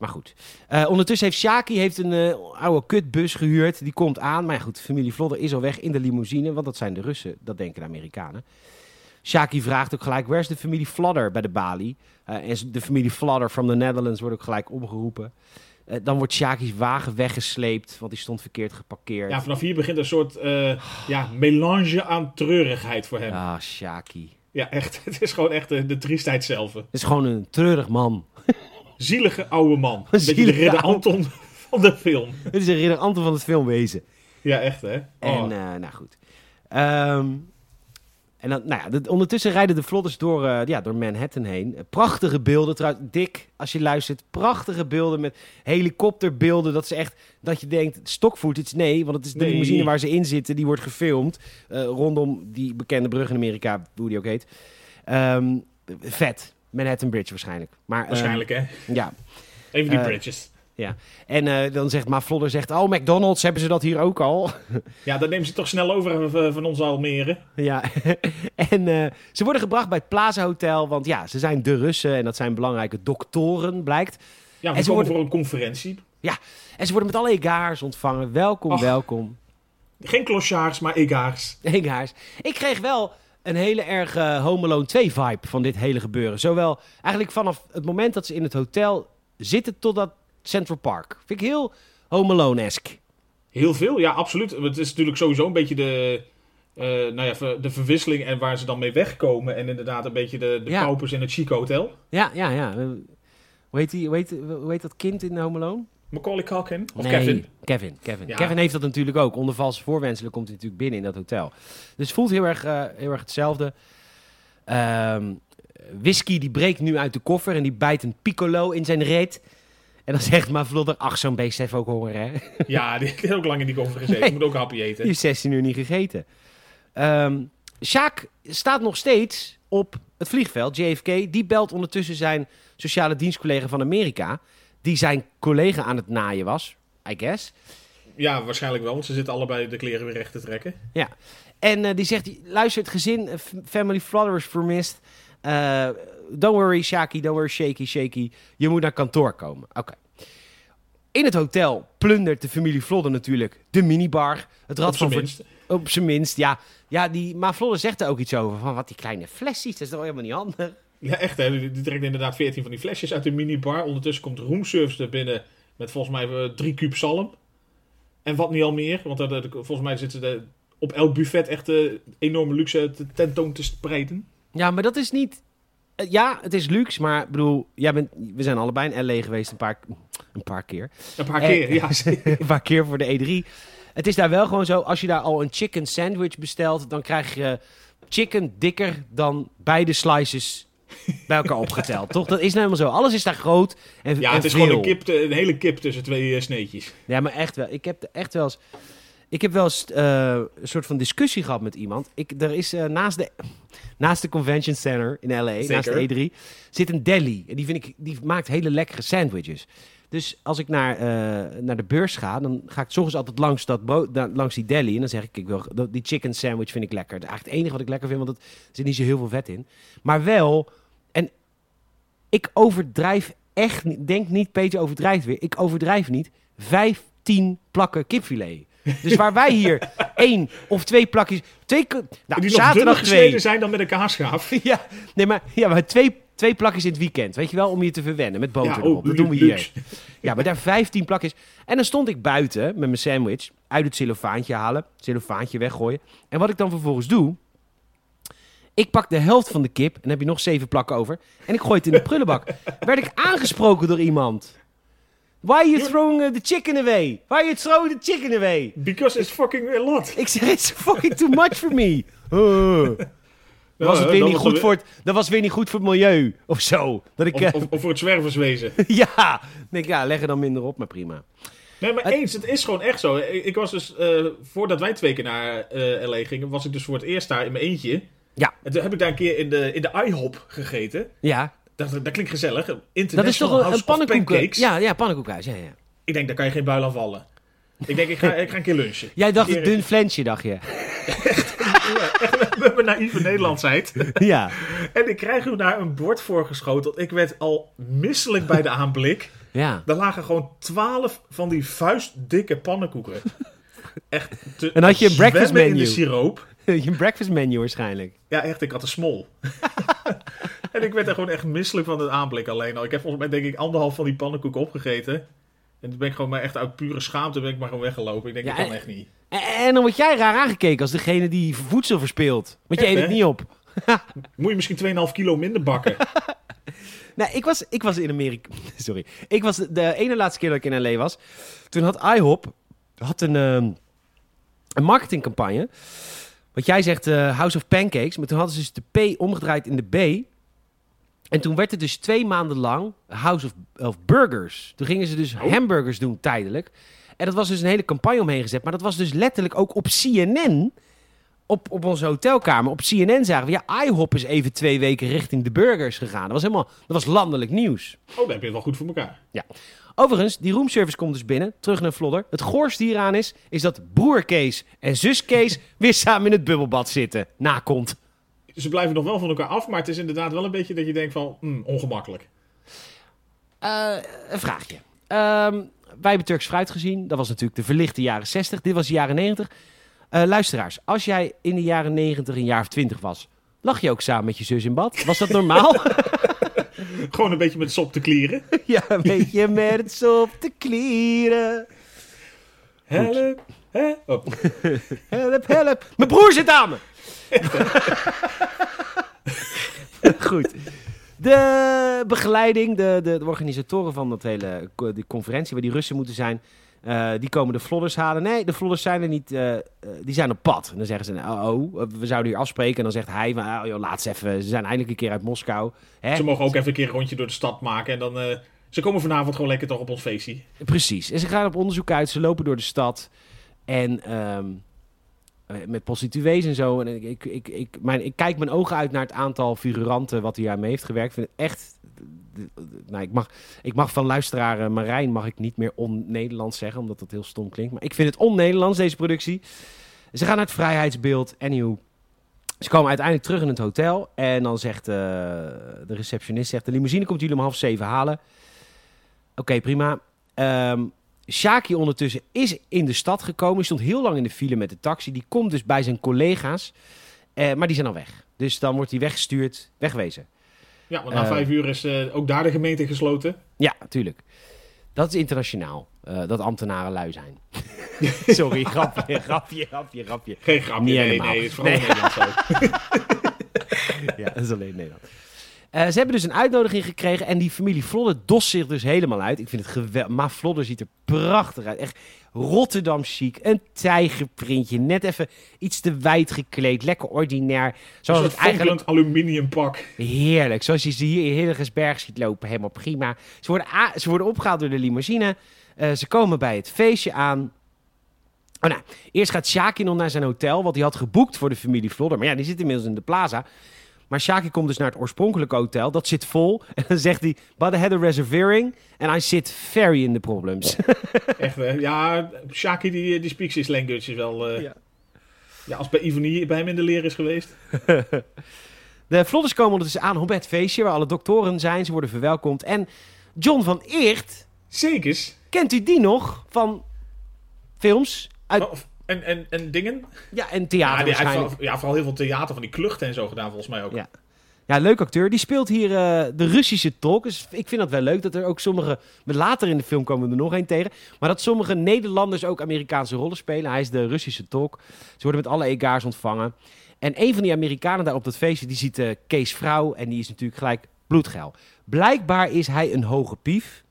Maar goed. Eh, ondertussen heeft Shaki heeft een eh, oude kutbus gehuurd. Die komt aan. Maar ja, goed, familie Vlodder is al weg in de limousine. Want dat zijn de Russen. Dat denken de Amerikanen. Shaki vraagt ook gelijk, waar is de familie Flodder bij de balie? Eh, en de familie Flodder from the Netherlands wordt ook gelijk omgeroepen. Dan wordt Shaki's wagen weggesleept, want die stond verkeerd geparkeerd. Ja, vanaf hier begint een soort ja, melange aan treurigheid voor hem. Ja, Ah, Shaki. echt. Het is gewoon echt de, de triestheid zelf. Het is gewoon een treurig man. Zielige oude man. Een beetje de ridder Anton van de film. Het is een ridder Anton van het filmwezen. Ja, echt hè. En, Oh. eh, nou goed. Ehm, en dan, nou ja, de- ondertussen rijden de vlodders door, eh, ja, door Manhattan heen. Prachtige beelden, trouwens. Dick, als je luistert, prachtige beelden met helikopterbeelden. Dat ze echt, dat je denkt, stock footage. Nee, want het is de Nee. limousine waar ze in zitten. Die wordt gefilmd eh, rondom die bekende brug in Amerika, hoe die ook heet. Ehm, vet. Manhattan Bridge waarschijnlijk. Maar, ehm, Waarschijnlijk hè. ja. Even die eh, bridges. En eh, dan zegt Ma Vlodder, zegt, oh McDonald's, hebben ze dat hier ook al? Ja, dat nemen ze toch snel over eh, van ons Almere. Ja, en ze worden gebracht bij het Plaza Hotel, want ja, ze zijn de Russen en dat zijn belangrijke doktoren, blijkt. Ja, we En ze komen worden- voor een conferentie. En ze worden met alle egaars ontvangen. Welkom, Och. welkom. Geen clochards, maar egaars. Egaars. Ik kreeg wel een hele erg eh, Home Alone 2 vibe van dit hele gebeuren. Zowel eigenlijk vanaf het moment dat ze in het hotel zitten tot dat Central Park. Vind ik heel Home Alone-esque. Heel veel, ja, absoluut. Het is natuurlijk sowieso een beetje de, eh, nou ja, de verwisseling en waar ze dan mee wegkomen. En inderdaad een beetje de, de Ja. paupers in het chic hotel. Ja, ja, ja. Hoe heet, die, hoe, heet, hoe heet dat kind in Home Alone? Macaulay Culkin of Nee, Kevin. Kevin, Kevin. Ja. Kevin heeft dat natuurlijk ook. Onder valse voorwenselen komt hij natuurlijk binnen in dat hotel. Dus het voelt heel erg, eh, heel erg hetzelfde. Ehm, whisky die breekt nu uit de koffer en die bijt een piccolo in zijn reet. En dan zegt maar Vlodder, ach zo'n beest heeft ook honger hè. Ja, die heeft ook lang in die koffer gezeten. Nee. Moet ook happy Die eten. heeft 16 uur niet gegeten. Sjaak staat nog steeds op het vliegveld, JFK. Die belt ondertussen zijn sociale dienstcollega van Amerika. Die zijn collega aan het naaien was, I guess. Ja, waarschijnlijk wel, want ze zitten allebei de kleren weer recht te trekken. En eh, die zegt, luister, het gezin, eh, family is vermist. Eh, don't worry, Shaki, don't worry, shaky, shaky. Je moet naar kantoor komen. Oké. In het hotel plundert de familie Vlodder natuurlijk de minibar. Het rad van minst. Op zijn minst, ja. Ja, die, maar Vlodder zegt er ook iets over. Van wat die kleine flesjes, dat is toch helemaal niet handig? Ja, echt hè. Die, trekt inderdaad 14 van die flesjes uit de minibar. Ondertussen komt roomservice er binnen met volgens mij eh, drie kuub zalm. En wat niet al meer. Want er- er- volgens mij zitten ze op elk buffet echt eh, enorme luxe te- tentoon te spreiden. Ja, maar dat is niet... eh, Ja, het is luxe, maar ik bedoel, jij bent, we zijn allebei in L.A. geweest een paar, een paar keer. Een paar keer, ja. een paar keer voor de E3. Het is daar wel gewoon zo, als je daar al een chicken sandwich bestelt, dan krijg je chicken dikker dan beide slices bij elkaar opgeteld. Toch? Dat is nou helemaal zo. Alles is daar groot en, Ja, en het is veel. gewoon een, kip, een hele kip tussen twee eh, sneetjes. Ja, maar echt wel. Ik heb echt wel eens... Ik heb wel eens eh, een soort van discussie gehad met iemand. Ik, er is eh, naast, de, naast de Convention Center in LA, naast de E3, zit een deli. En die, vind ik, die maakt hele lekkere sandwiches. Dus als ik naar, naar de beurs ga, dan ga ik 's ochtends altijd langs, dat langs die deli. En dan zeg ik, ik wil, die chicken sandwich vind ik lekker. Dat is eigenlijk het enige wat ik lekker vind, want er zit niet zo heel veel vet in. Maar wel, ik overdrijf echt niet, denk niet, Peter overdrijft weer. Ik overdrijf niet, 15 plakken kipfilet. Dus waar wij hier één of twee plakjes, twee, nou, die zaterdag twee. zijn dan met een kaasschaaf. Ja, nee, maar, ja, maar twee, twee plakjes in het weekend, weet je wel, om je te verwennen met boter Ja, erop. oh, dat doen we hier. Ja, maar daar 15 plakjes. En dan stond ik buiten met mijn sandwich uit het cellofaantje halen, cellofaantje weggooien. En wat ik dan vervolgens doe, ik pak de helft van de kip en dan heb je nog zeven plakken over. En ik gooi het in de prullenbak. Werd ik aangesproken door iemand. Why are you throwing uh, the chicken away? Why are you throwing the chicken away? Because it's fucking a lot. Ik zeg, it's fucking too much for me. Uh. Dan was het weer niet goed voor het, dat was weer niet goed voor het milieu of zo. Dat ik, Of, eh, of, of voor het zwerverswezen. ja, denk ja, leg er dan minder op, maar prima. Nee, maar eens, het is gewoon echt zo. Ik, was dus, eh, voordat wij twee keer naar eh LA gingen, was ik dus voor het eerst daar in mijn eentje. Ja. En toen heb ik daar een keer in de, in de IHOP gegeten. Ja, Dat, dat klinkt gezellig. dat is International toch een, een Pancakes. Ja, ja, pannenkoekhuis. Ja, ja. Ik denk, daar kan je geen buil aan vallen. Ik denk, ik ga, ik ga een keer lunchen. Jij dacht Een het dun flensje, dacht je. Met mijn naïeve Nederlandsheid. ja. En ik krijg u daar een bord voorgeschoteld. Ik werd al misselijk bij de aanblik. Ja. Er lagen gewoon twaalf van die vuistdikke pannenkoeken. Echt te En had je een breakfast zwemmen in de menu? siroop. Je breakfast menu waarschijnlijk. Ja, echt, ik had een smol. en ik werd er gewoon echt misselijk van het aanblik alleen al. Ik heb volgens mij denk ik anderhalf van die pannenkoeken opgegeten. En toen ben ik gewoon maar echt uit pure schaamte ben ik maar gewoon weggelopen. Ik denk, Ja, dat kan echt niet. En, en dan word jij raar aangekeken als degene die voedsel verspeelt. Want je eet het niet op. Moet je misschien 2,5 kilo minder bakken. Nou, ik was, ik was in Amerika. Sorry. Ik was de, de ene laatste keer dat ik in LA was. Toen had IHOP had een, ehm, een marketingcampagne. Wat jij zegt, eh, House of Pancakes. Maar toen hadden ze dus de P omgedraaid in de B. En toen werd het dus twee maanden lang House of, of Burgers. Toen gingen ze dus Oh. hamburgers doen tijdelijk. En dat was dus een hele campagne omheen gezet. Maar dat was dus letterlijk ook op CNN. Op, op onze hotelkamer. Op CNN zagen we, ja, IHOP is even twee weken richting de burgers gegaan. Dat was helemaal, dat was landelijk nieuws. Oh, dan heb je het wel goed voor elkaar. Overigens, die roomservice komt dus binnen, terug naar Vlodder. Het goorste hieraan is, is dat broer Kees en zus Kees weer samen in het bubbelbad zitten. Nakont. Ze blijven nog wel van elkaar af, maar het is inderdaad wel een beetje dat je denkt van, hmm, ongemakkelijk. Eh, een vraagje. Ehm, wij hebben Turks fruit gezien. Dat was natuurlijk de verlichte jaren 60. Dit was de jaren 90. Eh, luisteraars, als jij in de jaren 90 een jaar of 20 was, lag je ook samen met je zus in bad? Was dat normaal? Gewoon een beetje met sop te klieren. ja, een beetje met op te klieren. Help, hè? Oh, Help, help. Mijn broer zit aan me. Goed. De begeleiding, de, de, de organisatoren van dat hele die conferentie waar die Russen moeten zijn, eh, die komen de vlodders halen. Nee, de vlodders zijn er niet. eh, eh, die zijn op pad. En dan zeggen ze, nou, oh, we zouden hier afspreken. En dan zegt hij, van, ah, joh, laat ze even. Ze zijn eindelijk een keer uit Moskou. Hè? Ze mogen ook even een keer een rondje door de stad maken en dan... ze komen vanavond gewoon lekker toch op ons feestje. Precies. En ze gaan op onderzoek uit. Ze lopen door de stad. En ehm, eh, met prostituees en zo. En ik, ik, ik, mijn, ik kijk mijn ogen uit naar het aantal figuranten wat hier aan mee heeft gewerkt. Ik vind het echt... Nou, ik, mag, ik mag van luisteraar eh, Marijn mag ik niet meer on-Nederlands zeggen, omdat dat heel stom klinkt. Maar ik vind het on-Nederlands, deze productie. Ze gaan naar het vrijheidsbeeld. Anywho. Ze komen uiteindelijk terug in het hotel. En dan zegt eh, de receptionist, zegt, de limousine komt jullie om half zeven halen. Oké, prima. Ehm Shaki ondertussen is in de stad gekomen. Stond heel lang in de file met de taxi. Die komt dus bij zijn collega's. Eh, maar die zijn al weg. Dus dan wordt hij weggestuurd, wegwezen. Ja, want na vijf uur is eh, ook daar de gemeente gesloten. Ja, natuurlijk. Dat is internationaal. eh, dat ambtenaren lui zijn. Sorry, grapje, grapje, grapje, grapje. Geen grapje, Niet nee, helemaal. nee, het is vooral Nee. Nederland zo. Ja, dat is alleen Nederland. Eh, ze hebben dus een uitnodiging gekregen en die familie Vlodder dost zich dus helemaal uit. Ik vind het geweldig. Maar Vlodder ziet er prachtig uit. Echt Rotterdam chic. Een tijgerprintje. Net even iets te wijd gekleed. Lekker ordinair. Zoals het eigenlijk fonkelend aluminiumpak. heerlijk. Zoals je ze hier in Hillegersberg ziet lopen. Helemaal prima. Ze worden, ze worden opgehaald door de limousine. Eh, ze komen bij het feestje aan. Oh, nou, eerst gaat Shaki nog naar zijn hotel, wat hij had geboekt voor de familie Vlodder. Maar ja, die zit inmiddels in de plaza. Maar Shaki komt dus naar het oorspronkelijke hotel. Dat zit vol. En dan zegt hij, but I had a reservering and I sit very in the problems. Echt, hè? Ja, Shaki die, die speaks his language is wel... eh, Ja. ja. als bij Ivonie bij hem in de leer is geweest. De Vlodders komen ondertussen aan op het feestje waar alle doktoren zijn. Ze worden verwelkomd. En John van Eert, Zekers. kent u die nog van films? Uit, en, en, en dingen. ja, en Ja, theater heeft waarschijnlijk. vooral, ja, vooral heel veel theater van die kluchten en zo gedaan volgens mij ook. Ja. Ja, leuk acteur. Die speelt hier eh, de Russische tolk. Dus ik vind dat wel leuk dat er ook sommige... maar Later in de film komen we er nog een tegen. Maar dat sommige Nederlanders ook Amerikaanse rollen spelen. Hij is de Russische tolk. Ze worden met alle egaars ontvangen. En een van die Amerikanen daar op dat feestje... die ziet eh, Kees vrouw en die is natuurlijk gelijk bloedgeil. Blijkbaar is hij een hoge pief.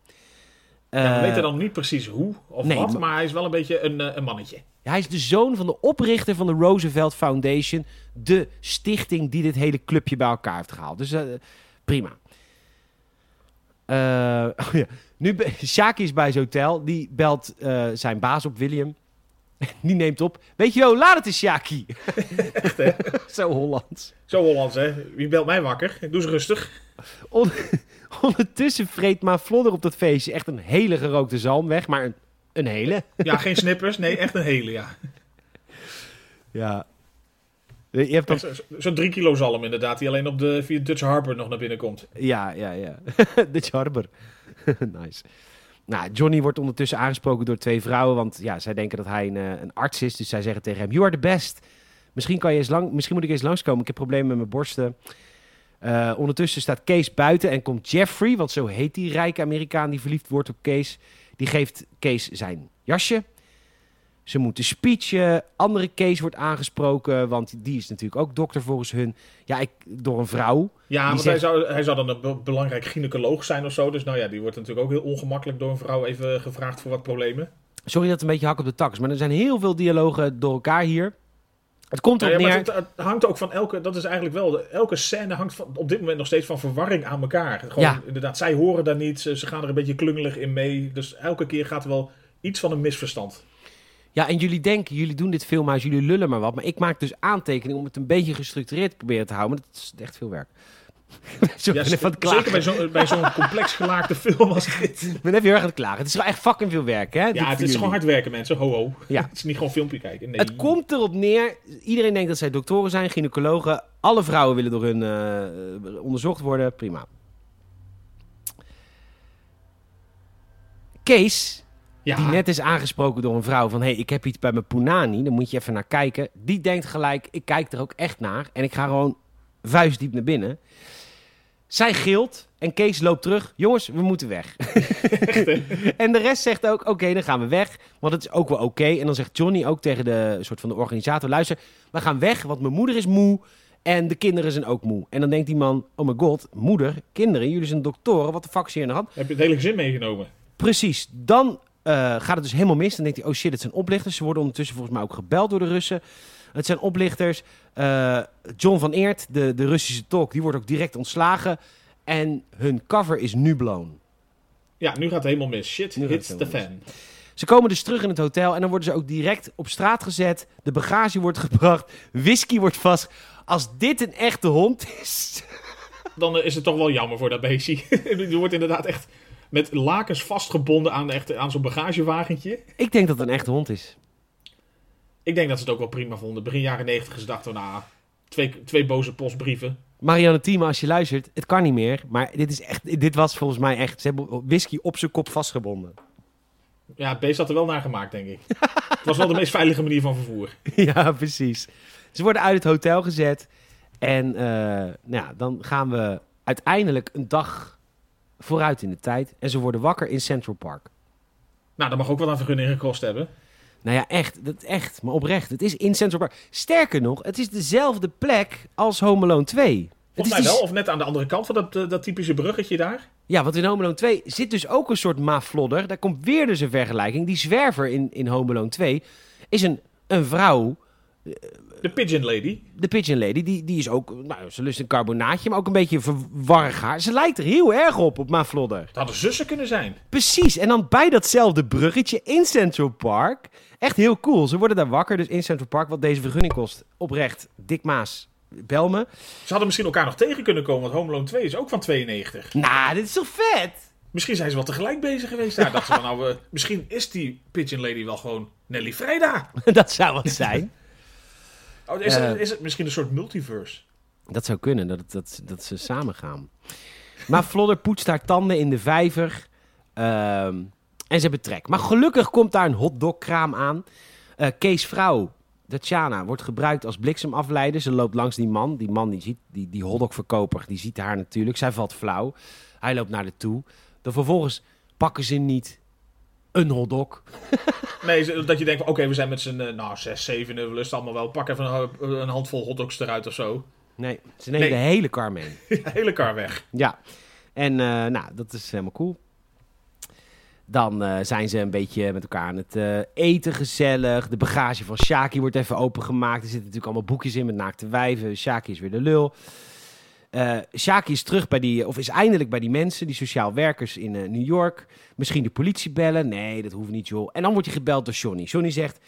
Ja, we Eh, weten dan niet precies hoe of nee, wat, maar- hij is wel een beetje een, een mannetje. Hij is de zoon van de oprichter van de Roosevelt Foundation. De stichting die dit hele clubje bij elkaar heeft gehaald. Dus eh, prima. Eh, oh ja. Nu, Shaki is bij zijn hotel. Die belt eh, zijn baas op, William. Die neemt op. Weet je wel, laat het eens, Shaki. Zo Hollands. Zo Hollands, hè. Wie belt mij wakker? Doe eens rustig. On- Ondertussen vreet Ma Vlodder op dat feestje echt een hele gerookte zalm weg. Maar een, een hele. Ja, geen snippers. Nee, echt een hele, ja. Ja. Je hebt dan Echt zo- Zo'n drie kilo zalm inderdaad, die alleen op de via Dutch Harbor nog naar binnen komt. Ja, ja, ja. de Charber. nice. Nou, Johnny wordt ondertussen aangesproken door twee vrouwen, want ja, zij denken dat hij een, eh, een arts is. Dus zij zeggen tegen hem, you are the best. Misschien, kan je eens lang, misschien moet ik eens langskomen, ik heb problemen met mijn borsten. Eh, ondertussen staat Kees buiten en komt Jeffrey, want zo heet die rijke Amerikaan die verliefd wordt op Kees. Die geeft Kees zijn jasje. Ze moeten speechen. Andere Kees wordt aangesproken, want die is natuurlijk ook dokter volgens hun. Ja, ik, door een vrouw. Ja, want zegt- hij, zou, hij zou dan een be- belangrijk gynaecoloog zijn of zo. Dus nou ja, die wordt natuurlijk ook heel ongemakkelijk door een vrouw even gevraagd voor wat problemen. Sorry dat het een beetje hak op de tak is, maar er zijn heel veel dialogen door elkaar hier. Het komt erop ja, neer. maar het, het hangt ook van elke, dat is eigenlijk wel, elke scène hangt van, op dit moment nog steeds van verwarring aan elkaar. Gewoon, Ja. inderdaad, zij horen daar niet, ze, ze gaan er een beetje klungelig in mee. Dus elke keer gaat er wel iets van een misverstand. Ja, en jullie denken, jullie doen dit filmhuis, jullie lullen maar wat. Maar ik maak dus aantekeningen om het een beetje gestructureerd te proberen te houden. Maar dat is echt veel werk. Zo, Ja, zeker bij zo'n bij zo'n complex gelaagde film als dit. Ik ben even heel erg aan het klagen. Het is wel echt fucking veel werk, hè? Ja, het is gewoon hard werken mensen, ho ho. Ja. Het is niet gewoon filmpje kijken. Nee. Het komt erop neer, iedereen denkt dat zij doktoren zijn, gynaecologen. Alle vrouwen willen door hun eh, onderzocht worden, prima. Kees, ja, die net is aangesproken door een vrouw van... hé, hey, ik heb iets bij mijn punani, daar moet je even naar kijken. Die denkt gelijk, ik kijk er ook echt naar en ik ga gewoon vuistdiep naar binnen. Zij gilt en Kees loopt terug. Jongens, we moeten weg. en de rest zegt ook, oké, dan gaan we weg. Want het is ook wel oké. En dan zegt Johnny ook tegen de soort van de organisator... luister, we gaan weg, want mijn moeder is moe... En de kinderen zijn ook moe. En dan denkt die man, oh mijn god, moeder, kinderen, jullie zijn doktoren, wat de fuck is hier aan de hand? heb je het hele gezin meegenomen? Precies. Dan eh, gaat het dus helemaal mis. Dan denkt hij, oh shit, het zijn oplichters. Ze worden ondertussen volgens mij ook gebeld door de Russen. Het zijn oplichters. Eh, John van Eert, de, de Russische tolk, die wordt ook direct ontslagen. En hun cover is nu blown. Ja, nu gaat het helemaal mis. Shit, Nu hits the fan. Ze komen dus terug in het hotel en dan worden ze ook direct op straat gezet. De bagage wordt gebracht. Whisky wordt vast. Als dit een echte hond is. Dan eh, is het toch wel jammer voor dat beestje. Die wordt inderdaad echt met lakens vastgebonden aan, echt, aan zo'n bagagewagentje. Ik denk dat het een echte hond is. Ik denk dat ze het ook wel prima vonden. Begin jaren negentig ze dachten, nou, twee, twee boze postbrieven. Marianne Thieme, als je luistert, het kan niet meer. Maar dit, is echt, dit was volgens mij echt. Ze hebben whisky op zijn kop vastgebonden. Ja, het beest had er wel naar gemaakt, denk ik. het was wel de meest veilige manier van vervoer. ja, precies. Ze worden uit het hotel gezet. En eh, nou ja, dan gaan we uiteindelijk een dag vooruit in de tijd. En ze worden wakker in Central Park. Nou, dat mag ook wel een vergunning gekost hebben. Nou ja, echt, dat, echt, maar oprecht. Het is in Central Park. Sterker nog, het is dezelfde plek als Home Alone 2. Het Volgens is mij die- wel, of net aan de andere kant van dat, eh, dat typische bruggetje daar. Ja, want in Home Alone 2 zit dus ook een soort maflodder. Daar komt weer dus een vergelijking. Die zwerver in, in Home Alone 2 is een, een vrouw, De Pigeon Lady. de Pigeon Lady. Die, die is ook, nou, ze lust een carbonaatje, maar ook een beetje verwarrig haar. Ze lijkt er heel erg op, op maflodder. Het hadden zussen kunnen zijn. Precies, en dan bij datzelfde bruggetje in Central Park. Echt heel cool. Ze worden daar wakker, dus in Central Park, wat deze vergunning kost. Oprecht, Dick Maas, bel me. Ze hadden misschien elkaar nog tegen kunnen komen, want Home Alone 2 is ook van 92. Nou, dit is toch vet? Misschien zijn ze wel tegelijk bezig geweest daar. Dachten ze van, nou, eh, misschien is die Pigeon Lady wel gewoon Nelly Vrijda. dat zou wat zijn. Oh, is, Eh. het, is het misschien een soort multiverse? Dat zou kunnen, dat, dat, dat ze samen gaan. Maar Flodder poetst haar tanden in de vijver. ehm, en ze hebben trek. Maar gelukkig komt daar een hotdogkraam aan. Eh, Kees vrouw, Tatjana, wordt gebruikt als bliksemafleider. Ze loopt langs die man. Die man, die, ziet, die, die hotdogverkoper, die ziet haar natuurlijk. Zij valt flauw. Hij loopt naar de toe. Dan vervolgens pakken ze niet een hotdog. Nee, dat je denkt van, oké, we zijn met z'n, eh, nou, zes, zeven, we lusten allemaal wel. Pak even een, een handvol hotdogs eruit of zo. Nee, ze nemen Nee. de hele kar mee. Hele kar weg. Ja, en eh, nou, dat is helemaal cool. Dan eh, zijn ze een beetje met elkaar aan het eh, eten, gezellig. De bagage van Shaki wordt even opengemaakt. Er zitten natuurlijk allemaal boekjes in met naakte wijven. Shaki is weer de lul. Eh Shaki is terug bij die, of is eindelijk bij die mensen, die sociaal werkers in eh, New York. Misschien de politie bellen. Nee, dat hoeft niet, joh. En dan wordt hij gebeld door Johnny. Johnny zegt: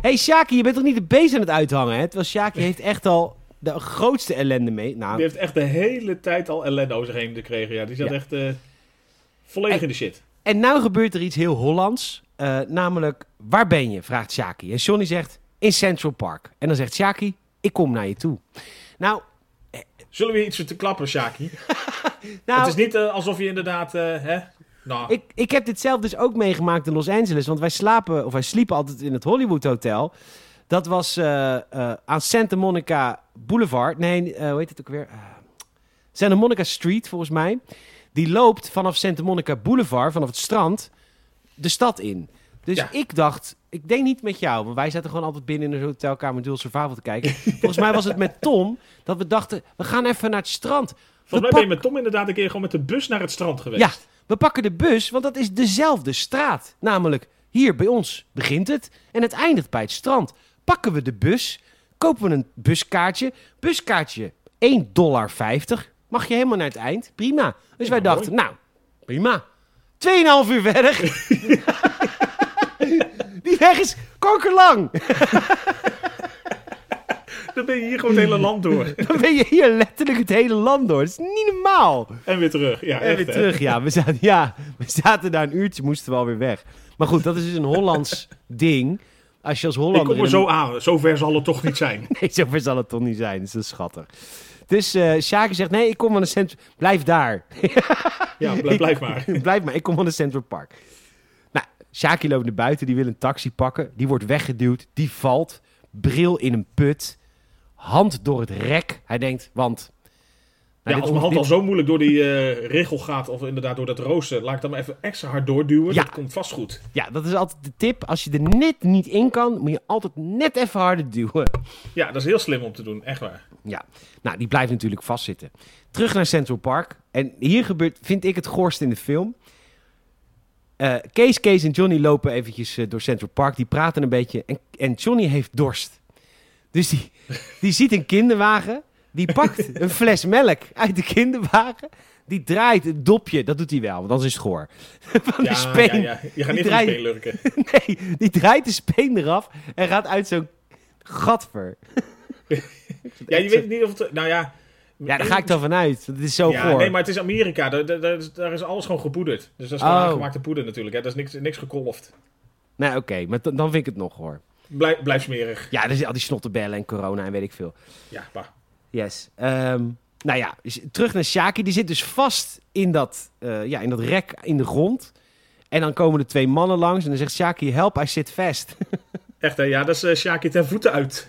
Hey Shaki, je bent toch niet de beest aan het uithangen? Hè? Terwijl Shaki heeft echt al de grootste ellende mee. Nou, Die heeft echt de hele tijd al ellende over zich heen gekregen. Ja, die zat Ja. echt eh, volledig En- in de shit. En nou gebeurt er iets heel Hollands. namelijk, waar ben je? Vraagt Shaki. En Johnny zegt, in Central Park. En dan zegt Shaki, ik kom naar je toe. Nou, Zullen we iets te klappen, Shaki? nou het is niet eh, alsof je inderdaad, eh, hè? Nou, ik, ik heb dit zelf dus ook meegemaakt in Los Angeles. Want wij slapen, of wij sliepen altijd in het Hollywood Hotel. Dat was eh, aan Santa Monica Boulevard. Nee, hoe heet het ook weer? Santa Monica Street, volgens mij. Die loopt vanaf Santa Monica Boulevard, vanaf het strand... de stad in. Dus Ja. ik dacht, ik denk niet met jou, want wij zaten gewoon altijd binnen in de hotelkamer Dual Survival te kijken. Volgens mij was het met Tom dat we dachten, we gaan even naar het strand. Volgens mij ben je met Tom inderdaad een keer gewoon met de bus naar het strand geweest. Ja, we pakken de bus, want dat is dezelfde straat. Namelijk, hier bij ons begint het en het eindigt bij het strand. Pakken we de bus, kopen we een buskaartje. Buskaartje 1,50 dollar. Mag je helemaal naar het eind? Prima. Dus wij dachten, nou, prima. 2,5 uur verder. Is kankerlang. Dan ben je hier gewoon het hele land door. Dan ben je hier letterlijk het hele land door. Dat is niet normaal. En weer terug. Ja, En echt, weer hè? terug, ja. We zaten, ja. we zaten daar een uurtje, moesten we alweer weg. Maar goed, dat is dus een Hollands ding. Als je als Ik Hollander... kom er zo aan. Zover zal het toch niet zijn. Nee, zover zal het toch niet zijn. Dus dat is schattig. Dus Sjaki zegt, nee, ik kom van een centrum... Blijf daar. Ja, blijf, blijf maar. Blijf maar, ik kom van een Central Park. Sjaki loopt naar buiten, die wil een taxi pakken. Die wordt weggeduwd, die valt. Bril in een put. Hand door het rek. Hij denkt, want... Ja, Nou, als dit- mijn hand dit- al zo moeilijk door die eh richel gaat, of inderdaad door dat rooster, laat ik dan maar even extra hard doorduwen. Ja. Dat komt vast goed. Ja, dat is altijd de tip. Als je er net niet in kan, moet je altijd net even harder duwen. Ja, dat is heel slim om te doen. Echt waar. Ja, nou, die blijft natuurlijk vastzitten. Terug naar Central Park. En hier gebeurt, vind ik, het goorst in de film. Eh Kees, Kees en Johnny lopen eventjes eh, door Central Park. Die praten een beetje. En, en Johnny heeft dorst. Dus die, die ziet een kinderwagen. Die pakt een fles melk uit de kinderwagen. Die draait het dopje. Dat doet hij wel, want anders is het goor. Van Ja, de speen. ja, ja. Je gaat niet van de draait- speen lurken. Nee, die draait de speen eraf. En gaat uit zo'n gatver. Ja, je weet niet of het... Nou ja... Ja, daar ga ik dan vanuit. Het is zo ja, goor. nee, maar het is Amerika. Daar, daar, daar is, alles gewoon gepoederd. Dus dat is gewoon Oh. aangemaakte poeder natuurlijk. Hè. Dat is niks, niks gekolfd. Nee, oké, maar dan vind ik het nog hoor. Blijf, blijf smerig. Ja, er zitten al die snottenbellen en corona en weet ik veel. Ja, bah. Yes. Ehm, nou ja, terug naar Shaki. Die zit dus vast in dat, eh, ja, in dat rek in de grond. En dan komen er twee mannen langs en dan zegt Shaki, help, hij zit vast. Echt hè. Ja, dat is eh Sjaki ten voeten uit.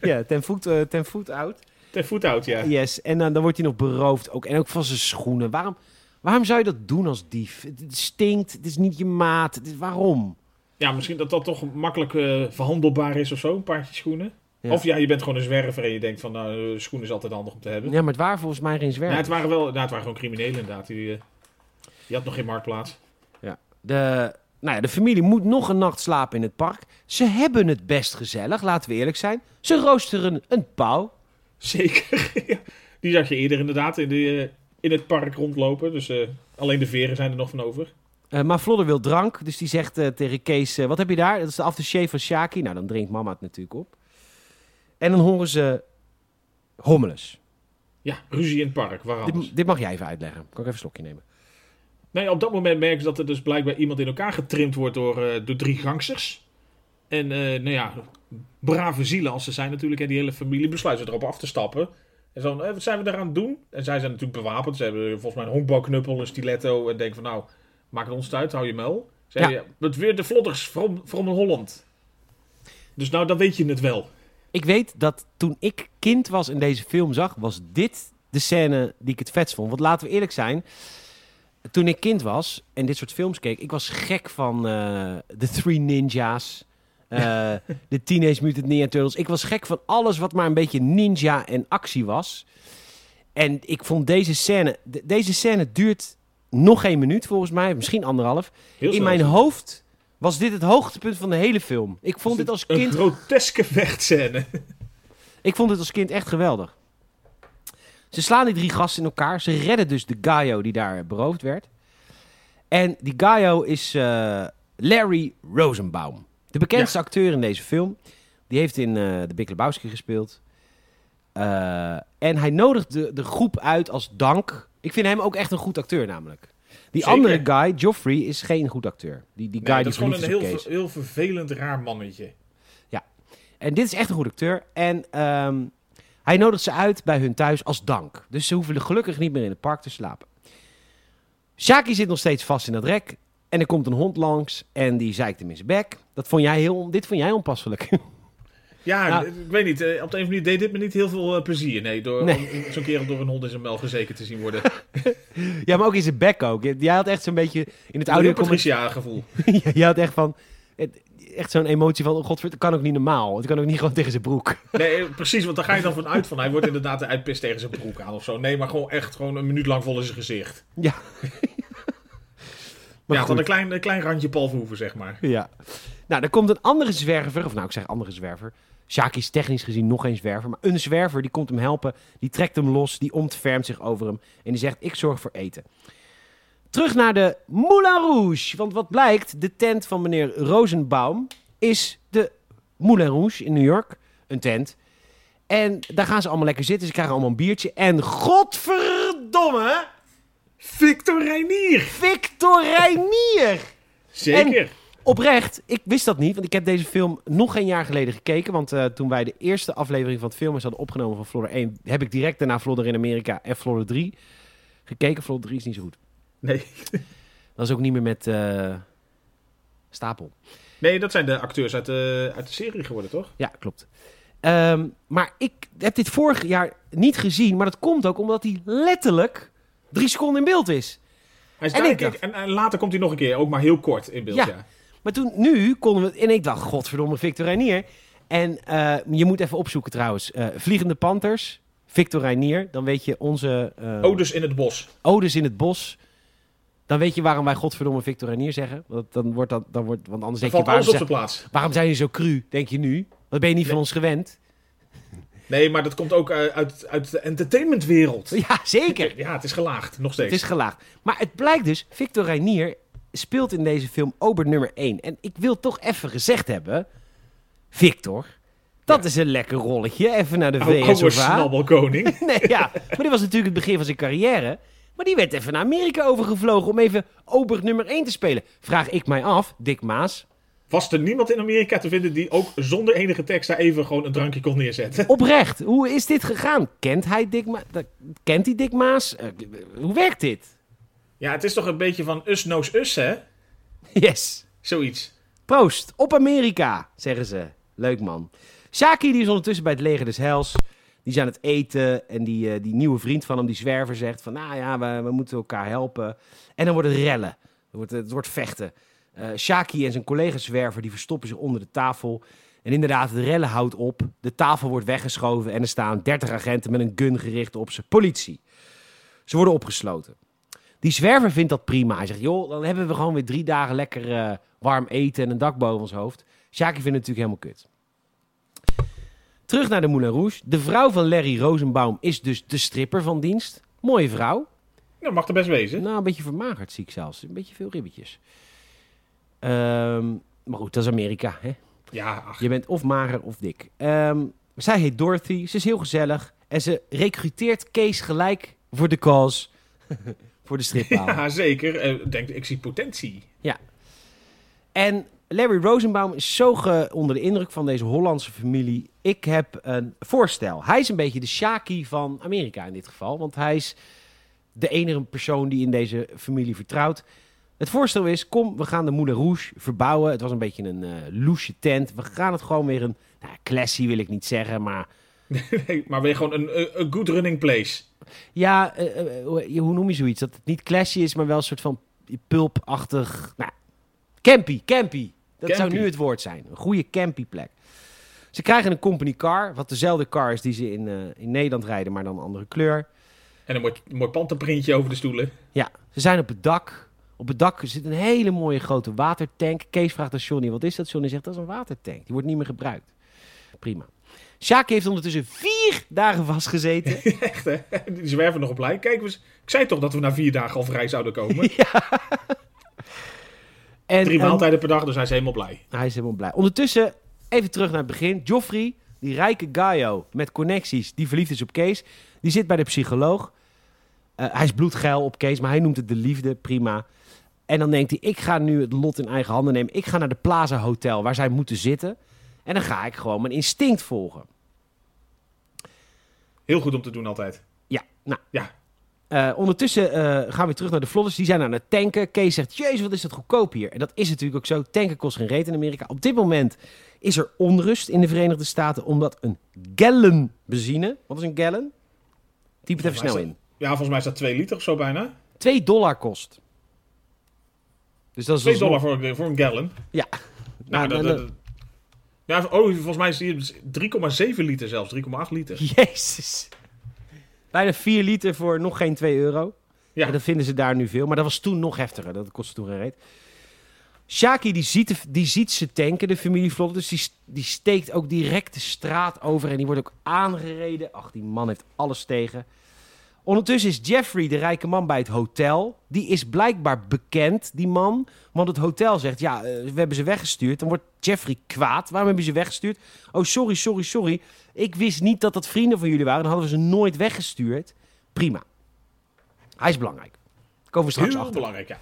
ja, ten voet, eh, ten voet out. Ten voet uit, ja. Yes, en dan, dan wordt hij nog beroofd ook. En ook van zijn schoenen. Waarom, waarom zou je dat doen als dief? Het, stinkt, het is niet je maat. Het is, waarom? Ja, misschien dat dat toch makkelijk eh, verhandelbaar is of zo. Een paardje schoenen. Ja. Of ja, je bent gewoon een zwerver en je denkt van... Nou, eh, schoenen is altijd handig om te hebben. Ja, maar het waren volgens mij geen zwerver. Ja, het waren wel... Nou, het waren gewoon criminelen inderdaad. Die, eh, die had nog geen marktplaats. De, nou ja, de familie moet nog een nacht slapen in het park. Ze hebben het best gezellig, laten we eerlijk zijn. Ze roosteren een pauw. Zeker. Die zag je eerder inderdaad in, de, eh, in het park rondlopen. Dus eh, alleen de veren zijn er nog van over. Eh, maar Flodder wil drank, dus die zegt tegen Kees... wat heb je daar? Dat is de aftershave van Shaki. Nou, dan drinkt mama het natuurlijk op. En dan horen ze hommeles. Ja, ruzie in het park. Waar anders? Dit, dit mag jij even uitleggen. Kan ik even een slokje nemen? Nee, op dat moment merken ze dat er dus blijkbaar iemand in elkaar getrimd wordt door, door drie gangsters. En nou ja, brave zielen als ze zijn natuurlijk. En die hele familie besluiten erop af te stappen. En zo, eh, wat zijn we eraan het doen? En zij zijn natuurlijk bewapend. Ze hebben volgens mij een honkbalknuppel, een stiletto. En denken van nou, maak het ons het uit, hou je mel. Ze Ja. Het weer de vlodders from, from Holland. Dus nou, dan weet je het wel. Ik weet dat toen ik kind was en deze film zag, was dit de scène die ik het vetst vond. Want laten we eerlijk zijn, toen ik kind was en dit soort films keek, ik was gek van eh The Three Ninjas, eh, de Teenage Mutant Ninja Turtles. Ik was gek van alles wat maar een beetje ninja en actie was. En ik vond deze scène, de- deze scène duurt nog geen minuut volgens mij, misschien anderhalf. Heel In mijn hoofd was dit het hoogtepunt van de hele film. Ik vond dit als Een kind groteske vechtscène. ik vond het als kind echt geweldig. Ze slaan die drie gasten in elkaar. Ze redden dus de Gaio die daar beroofd werd. En die Gaio is eh, Larry Rosenbaum. De bekendste acteur in deze film. Die heeft in eh The Big Lebowski gespeeld. Eh, en hij nodigt de, de groep uit als dank. Ik vind hem ook echt een goed acteur namelijk. Die Zeker. andere guy, Joffrey, is geen goed acteur. Die, die guy die is gewoon een heel, ver- heel vervelend raar mannetje. En dit is echt een goed acteur. En ehm, hij nodigt ze uit bij hun thuis als dank. Dus ze hoeven gelukkig niet meer in het park te slapen. Shaki zit nog steeds vast in dat rek. En er komt een hond langs en die zeikt hem in zijn bek. Dat vond jij heel, dit vond jij onpasselijk. Ja, Nou. ik weet niet. eh, Op de een of andere manier deed dit me niet heel veel eh, plezier. Nee, door Nee. zo'n kerel door een hond in zijn mel gezeken te zien worden. Ja, maar ook in zijn bek ook. Jij had echt zo'n beetje in het audio Patricia gevoel. Jij had echt van... Echt zo'n emotie van, oh godver, het kan ook niet normaal. Het kan ook niet gewoon tegen zijn broek. Nee, eh, precies, want daar ga je dan vanuit van. Hij wordt inderdaad uitpist tegen zijn broek aan of zo. Nee, maar gewoon echt gewoon een minuut lang vol in zijn gezicht. Ja. Maar ja, een klein, een klein randje Paul Verhoeven, zeg maar. Ja. Nou, er komt een andere zwerver, of nou, ik zeg andere zwerver. Shaki is technisch gezien nog geen zwerver, maar een zwerver die komt hem helpen. Die trekt hem los, die ontfermt zich over hem en die zegt, ik zorg voor eten. Terug naar de Moulin Rouge, want wat blijkt, de tent van meneer Rosenbaum is de Moulin Rouge in New York, een tent. En daar gaan ze allemaal lekker zitten, ze krijgen allemaal een biertje en godverdomme, Victor Reinier! Victor Reinier! Zeker. Oprecht, ik wist dat niet, want ik heb deze film nog een jaar geleden gekeken. Want eh, toen wij de eerste aflevering van het film hadden opgenomen van Florida 1, heb ik direct daarna Florida in Amerika en Florida 3 gekeken. Florida 3 is niet zo goed. Nee. Dat is ook niet meer met eh, Stapel. nee, dat zijn de acteurs uit de, uit de serie geworden, toch? Ja, klopt. Ehm, maar ik heb dit vorig jaar niet gezien, maar dat komt ook omdat hij letterlijk drie seconden in beeld is. Hij is En ik en, en later komt hij nog een keer, ook maar heel kort in beeld. Ja. Ja. Maar toen, nu konden we... En ik dacht, godverdomme, Victor Reinier. En eh, je moet even opzoeken trouwens. Eh, Vliegende Panthers, Victor Reinier. Dan weet je onze... Odes in het bos. Odes in het bos. Dan weet je waarom wij godverdomme Victor Reinier zeggen. Want, dan wordt dat, dan wordt, want anders Dan denk je, valt waarom, alles op zijn, plaats. waarom zijn jullie zo cru, denk je nu? Dat ben je niet van ons gewend. Nee, maar dat komt ook uit, uit, uit de entertainmentwereld. Ja, zeker. Ja, het is gelaagd, nog steeds. Het is gelaagd. Maar het blijkt dus, Victor Reinier speelt in deze film Ober nummer 1. En ik wil toch even gezegd hebben, Victor, dat Ja. is een lekker rolletje. Even naar de oude VS snabbelkoning. Nee, ja. Maar dit was natuurlijk het begin van zijn carrière. Maar die werd even naar Amerika overgevlogen om even Ober nummer 1 te spelen. Vraag ik mij af, Dick Maas. Was er niemand in Amerika te vinden die ook zonder enige tekst daar even gewoon een drankje kon neerzetten? Oprecht, hoe is dit gegaan? Kent hij Dick Maas? Kent hij Dick Maas? Eh, hoe werkt dit? Ja, het is toch een beetje van us knows us, hè? Yes. Zoiets. Proost, op Amerika, zeggen ze. Leuk man. Shaki die is ondertussen bij het leger des Hels. Die is aan het eten en die, eh, die nieuwe vriend van hem, die zwerver, zegt van... Nou ja, we, we moeten elkaar helpen. En dan wordt het rellen. Het wordt, het wordt vechten. Eh Shaki en zijn collega-zwerver die verstoppen zich onder de tafel. En inderdaad, het rellen houdt op. De tafel wordt weggeschoven en er staan 30 agenten met een gun gericht op ze. Politie. Ze worden opgesloten. Die zwerver vindt dat prima. Hij zegt, joh, dan hebben we gewoon weer drie dagen lekker eh, warm eten en een dak boven ons hoofd. Shaki vindt het natuurlijk helemaal kut. Terug naar de Moulin Rouge. De vrouw van Larry Rosenbaum is dus de stripper van dienst. Mooie vrouw. Nou, mag er best wezen. Nou, een beetje vermagerd zie ik zelfs. Een beetje veel ribbetjes. Ehm, maar goed, dat is Amerika, hè? Ja, ach. Je bent of mager of dik. Ehm, zij heet Dorothy. Ze is heel gezellig. En ze recruteert Kees gelijk voor de cause. voor de strippaal. Ja, zeker. Eh, denk, ik zie potentie. En Larry Rosenbaum is zo onder de indruk van deze Hollandse familie. Ik heb een voorstel. Hij is een beetje de Shaki van Amerika in dit geval. Want hij is de enige persoon die in deze familie vertrouwt. Het voorstel is, kom, we gaan de Moulin Rouge verbouwen. Het was een beetje een loesje tent. We gaan het gewoon weer een, nou, classy wil ik niet zeggen, maar... Nee, maar weer gewoon een, een- good running place. Ja, eh, eh, hoe noem je zoiets? Dat het niet classy is, maar wel een soort van pulpachtig... Nou, campy, campy. Dat zou nu het woord zijn. Een goede campy plek. Ze krijgen een company car, wat dezelfde car is die ze in, in Nederland rijden, maar dan een andere kleur. En een mooi, mooi panterprintje over de stoelen. Ja, ze zijn op het dak. Op het dak zit een hele mooie grote watertank. Kees vraagt aan Johnny, wat is dat? Johnny zegt, dat is een watertank. Die wordt niet meer gebruikt. Prima. Sjaak heeft ondertussen vier dagen vastgezeten. Echt, hè? Die zwerven nog op lijn. Kijk, ik zei toch dat we na vier dagen al vrij zouden komen. En, Drie maaltijden per dag, dus hij is helemaal blij. Hij is helemaal blij. Ondertussen, even terug naar het begin. Joffrey, die rijke Gaio met connecties, die verliefd is op Kees, die zit bij de psycholoog. Eh, hij is bloedgeil op Kees, maar hij noemt het de liefde, prima. En dan denkt hij, ik ga nu het lot in eigen handen nemen. Ik ga naar de Plaza Hotel, waar zij moeten zitten. En dan ga ik gewoon mijn instinct volgen. Heel goed om te doen altijd. Ja, nou, Ja. Eh, ondertussen eh, gaan we terug naar de vlodders. Die zijn aan het tanken. Kees zegt, jezus, wat is dat goedkoop hier. En dat is natuurlijk ook zo. Tanken kost geen reet in Amerika. Op dit moment is er onrust in de Verenigde Staten... omdat een gallon benzine... Wat is een gallon? Typ het even snel in. Ja, volgens mij is dat 2 liter of zo bijna. 2 dollar kost. Dus dat is 2 dus- dollar voor, voor een gallon. Ja. Nou, dat, dat- ja, oh, volgens mij is die 3,7 liter zelfs, 3,8 liter. Jezus. Bijna 4 liter voor nog geen 2 euro. Ja. En dat vinden ze daar nu veel. Maar dat was toen nog heftiger. Dat kostte toen geen reet. Shaki die ziet, die ziet ze tanken, de familie Vlot. Dus die, die steekt ook direct de straat over. En die wordt ook aangereden. Ach, die man heeft alles tegen. Ondertussen is Jeffrey, de rijke man bij het hotel. Die is blijkbaar bekend, die man. Want het hotel zegt, ja, eh, we hebben ze weggestuurd. Dan wordt Jeffrey kwaad. Waarom hebben ze weggestuurd? Oh, sorry, sorry, sorry. Ik wist niet dat dat vrienden van jullie waren. Dan hadden we ze nooit weggestuurd. Prima. Hij is belangrijk. Komen we straks Heel achter. belangrijk, ja.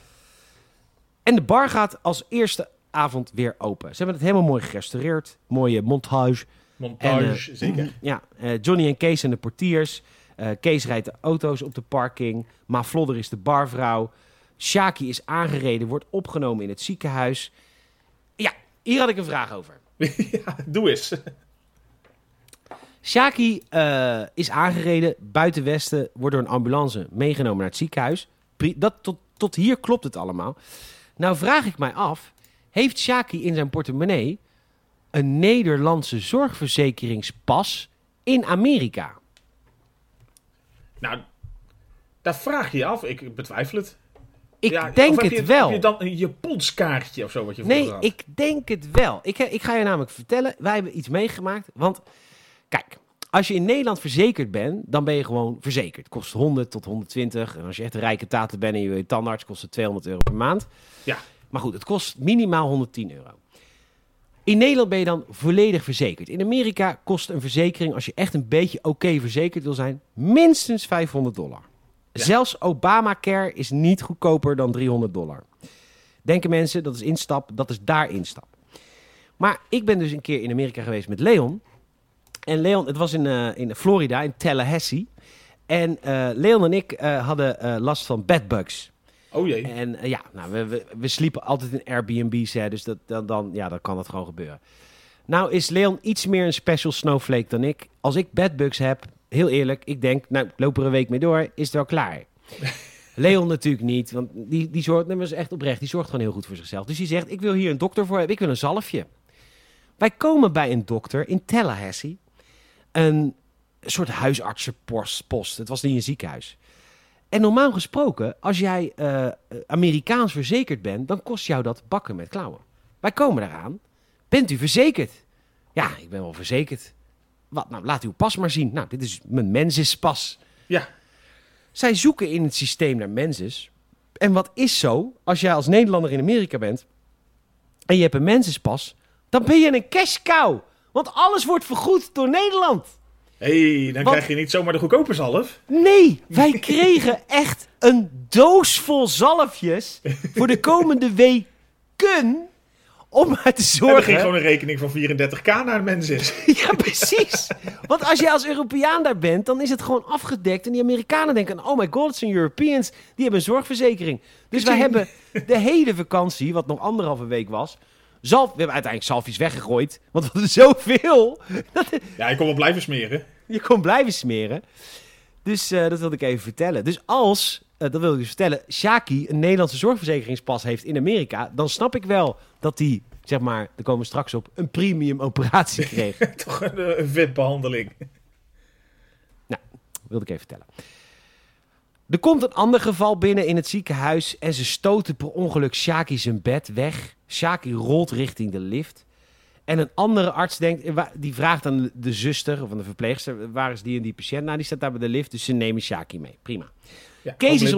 En de bar gaat als eerste avond weer open. Ze hebben het helemaal mooi gerestaureerd. Mooie montage. Montage, En, eh, zeker. Ja, eh, Johnny en Kees zijn de portiers. Eh, Kees rijdt de auto's op de parking. Ma Flodder is de barvrouw. Shaki is aangereden, wordt opgenomen in het ziekenhuis. Ja, hier had ik een vraag over. ja, doe eens. Shaki eh, is aangereden buiten Westen, wordt door een ambulance meegenomen naar het ziekenhuis. Dat, tot, tot hier klopt het allemaal. Nou vraag ik mij af, heeft Shaki in zijn portemonnee een Nederlandse zorgverzekeringspas in Amerika? Nou, daar vraag je je af. Ik betwijfel het. Ik Ja, denk het je, wel. Heb je dan een Japonskaartje of zo wat je Nee, had? ik denk het wel. Ik, ik ga je namelijk vertellen, wij hebben iets meegemaakt. Want kijk, als je in Nederland verzekerd bent, dan ben je gewoon verzekerd. Het kost 100 tot 120. En als je echt een rijke taten bent en je tandarts, kost het 200 euro per maand. Ja. Maar goed, het kost minimaal 110 euro. In Nederland ben je dan volledig verzekerd. In Amerika kost een verzekering, als je echt een beetje oké verzekerd wil zijn, minstens 500 dollar. Ja. Zelfs Obamacare is niet goedkoper dan 300 dollar. Denken mensen, dat is instap, dat is daar instap. Maar ik ben dus een keer in Amerika geweest met Leon. En Leon, het was in, eh, in Florida, in Tallahassee. En eh, Leon en ik eh, hadden last van bedbugs. Oh jee. En eh, ja, nou, we, we, we sliepen altijd in Airbnb's, hè, dus dat, dan, dan, ja, dan kan dat gewoon gebeuren. Nou is Leon iets meer een special snowflake dan ik. Als ik bedbugs heb, heel eerlijk, ik denk, nou, ik loop er een week mee door, is het wel klaar. Leon natuurlijk niet, want die, die zorgt, nee, is echt oprecht, die zorgt gewoon heel goed voor zichzelf. Dus die zegt, ik wil hier een dokter voor hebben, ik wil een zalfje. Wij komen bij een dokter in Tallahassee, een soort huisartsenpost. post. Het was niet een ziekenhuis. En normaal gesproken, als jij eh, Amerikaans verzekerd bent, dan kost jou dat bakken met klauwen. Wij komen eraan. Bent u verzekerd? Ja, ik ben wel verzekerd. Wat? Nou, laat uw pas maar zien. Nou, dit is mijn mensispas. Ja. Zij zoeken in het systeem naar menses. En wat is zo, als jij als Nederlander in Amerika bent en je hebt een mensispas, dan ben je een cash cow. Want alles wordt vergoed door Nederland. Hé, hey, dan krijg je niet zomaar de goedkope zalf. Nee, wij kregen echt een doos vol zalfjes voor de komende weken om maar te En er zorgen. ging gewoon een rekening van 34k naar mensen. Ja, precies. Want als je als Europeaan daar bent, dan is het gewoon afgedekt. En die Amerikanen denken, oh my god, het zijn Europeans. Die hebben een zorgverzekering. Dus wij hebben de hele vakantie, wat nog anderhalve week was... Zalf, we hebben uiteindelijk zalfjes weggegooid. Want we hadden zoveel. Dat, Ja, je kon wel blijven smeren. je kon blijven smeren. Dus eh, dat wilde ik even vertellen. Dus als, eh, dat wilde ik dus vertellen, Shaki een Nederlandse zorgverzekeringspas heeft in Amerika, dan snap ik wel dat hij, zeg maar, daar komen we straks op, een premium operatie kreeg. Toch een, eh, een vetbehandeling. wilde ik even vertellen. Er komt een ander geval binnen in het ziekenhuis en ze stoten per ongeluk Shaki zijn bed weg. Shaki rolt richting de lift. En een andere arts denkt, eh, die vraagt aan de zuster of aan de verpleegster, waar is die en die patiënt? Nou, die staat daar bij de lift, dus ze nemen Shaki mee. Prima. Ja, Kees is.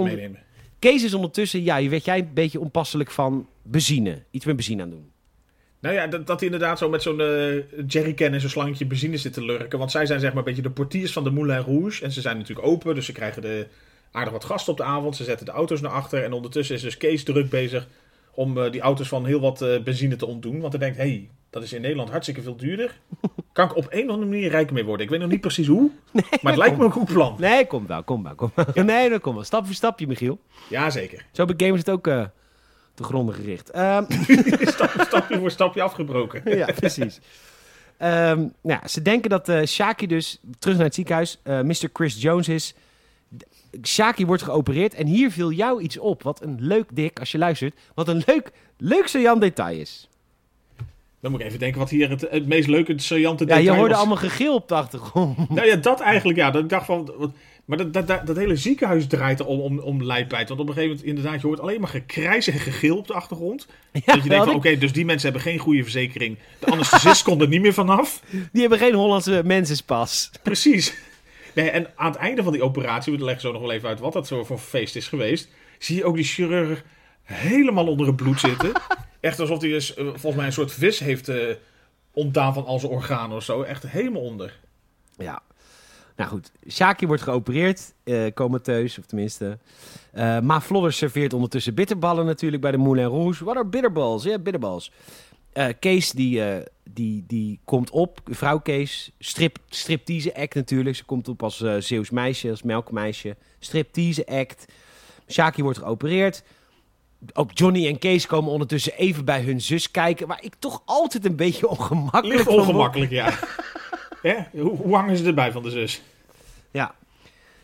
Kees is ondertussen, ja, weet jij een beetje onpasselijk van benzine. Iets met benzine aan doen. Nou ja, dat, dat hij inderdaad zo met zo'n eh, jerrycan en zo'n slangetje benzine zit te lurken. Want zij zijn zeg maar een beetje de portiers van de Moulin Rouge. En ze zijn natuurlijk open, dus ze krijgen de, aardig wat gasten op de avond. Ze zetten de auto's naar achter. En ondertussen is dus Kees druk bezig om eh, die auto's van heel wat eh, benzine te ontdoen. Want hij denkt, hé, hey, dat is in Nederland hartstikke veel duurder. kan ik op een of andere manier rijk mee worden. Ik weet nog niet precies hoe, maar het lijkt me een goed plan. Nee, kom wel, kom wel. Kom wel. Nee, dat komt wel. Stap voor stapje, Michiel. Jazeker. Zo bij gamers het ook eh, te gronden gericht. Ehm, Stap, stapje voor stapje afgebroken. ja, precies. Ehm, nou, ja, ze denken dat Shaki dus terug naar het ziekenhuis Mr. Chris Jones is. Shaki wordt geopereerd en hier viel jou iets op. Wat een leuk, Dick, als je luistert. Wat een leuk, leuk saillant detail is. Dan moet ik even denken wat hier het, het meest leuke, saillante Ja, je detail hoorde was. allemaal gegil op de achtergrond. Nou ja, dat eigenlijk, ja. Dat ik dacht van... wat- Maar dat, dat, dat, dat hele ziekenhuis draait om, om, om lijpheid. Want op een gegeven moment, inderdaad, je hoort alleen maar gekrijs en gegil op de achtergrond. Ja, dat je denkt van, oké, dus die mensen hebben geen goede verzekering. De anesthesist kon er niet meer vanaf. Die hebben geen Hollandse mensenspas. Precies. Nee, en aan het einde van die operatie, we leggen zo nog wel even uit wat dat zo voor feest is geweest. Zie je ook die chirurg helemaal onder het bloed zitten. Echt alsof hij dus, volgens mij een soort vis heeft eh, ontdaan van al zijn organen of zo. Echt helemaal onder. Ja. Nou goed, Shaki wordt geopereerd, eh comateus, of tenminste. Ma Flodder serveert ondertussen bitterballen natuurlijk bij de Moulin Rouge. Wat are bitterballs? Ja, bitterballs. Eh, Kees, die, eh, die, die komt op, vrouw Kees, strip, striptease act natuurlijk. Ze komt op als eh Zeeuws meisje, als melkmeisje. Striptease act. Shaki wordt geopereerd. Ook Johnny en Kees komen ondertussen even bij hun zus kijken. Waar ik toch altijd een beetje ongemakkelijk word. ongemakkelijk, ja. Hoe, hoe hangen ze erbij van de zus? Ja.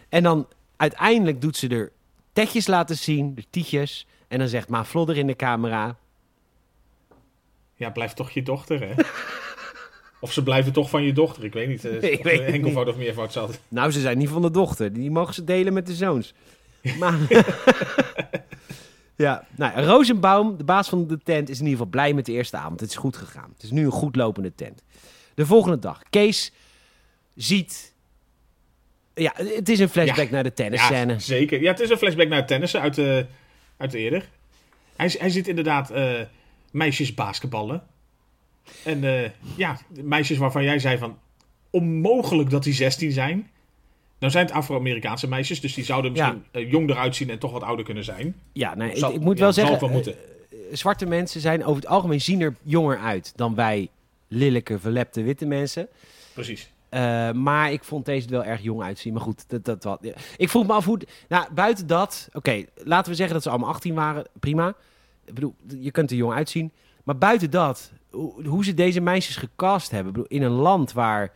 En dan uiteindelijk doet ze er tetjes laten zien, de tietjes. En dan zegt Ma Flodder in de camera. Ja, blijft toch je dochter, hè? Of ze blijven toch van je dochter. Ik weet niet eh, Ik of weet enkelvoud of meervoud zat. Nou, ze zijn niet van de dochter. Die mogen ze delen met de zoons. Maar... ja, nou, Rosenbaum, de baas van de tent, is in ieder geval blij met de eerste avond. Het is goed gegaan. Het is nu een goed lopende tent. De volgende dag. Kees ziet... Ja, het is een flashback Ja. naar de tennisscène. Ja, zeker. Ja, het is een flashback naar het tennissen uit, de uit de eerder. Hij, hij ziet inderdaad eh, meisjes basketballen. En eh, ja, meisjes waarvan jij zei van... Onmogelijk dat die 16 zijn. Nou zijn het Afro-Amerikaanse meisjes, dus die zouden misschien eh, jong eruit zien en toch wat ouder kunnen zijn. Ja, nee, ik- Zal- ik moet ja, wel zeggen, wel eh, zwarte mensen zijn over het algemeen zien er jonger uit dan wij lelijke, verlepte witte mensen. Precies. Maar ik vond deze wel erg jong uitzien. Maar goed, dat, dat wat. Ik vroeg me af hoe. Nou, buiten dat. Oké, laten we zeggen dat ze allemaal 18 waren. Prima. Ik bedoel, je kunt er jong uitzien. Maar buiten dat, hoe, hoe ze deze meisjes gecast hebben. Ik bedoel, in een land waar.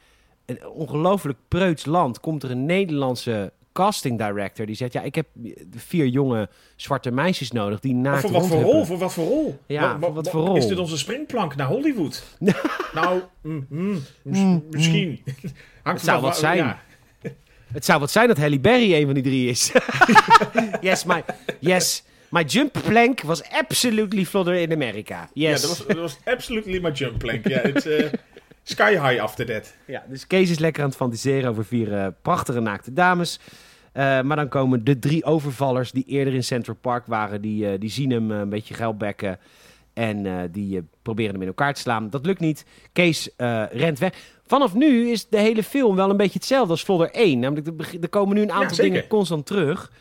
Een ongelooflijk preuts land. Komt er een Nederlandse casting director. Die zegt: Ja, ik heb vier jonge zwarte meisjes nodig. Die naakt voor wat voor rondhuppen." rol? Voor wat voor rol? Ja, voor wat voor rol? Is dit onze springplank naar Hollywood? nou, mm, mm, Mm, misschien. Hangt zou wat zijn. ja. Het zou wat zijn dat Halle Berry een van die drie is. yes, my, yes, my jump plank was absolutely Flodder in America. Ja, Yes. dat was, dat was absolutely my jump plank. Ja, uh, sky high after that. Ja, dus Kees is lekker aan het fantaseren over vier eh, prachtige naakte dames. Eh, maar dan komen de drie overvallers die eerder in Central Park waren. Die, eh, die zien hem een beetje geldbekken. En die proberen hem in elkaar te slaan. Dat lukt niet. Kees rent weg. Vanaf nu is de hele film wel een beetje hetzelfde als Vlodder 1. Namelijk, er komen nu een aantal dingen constant terug.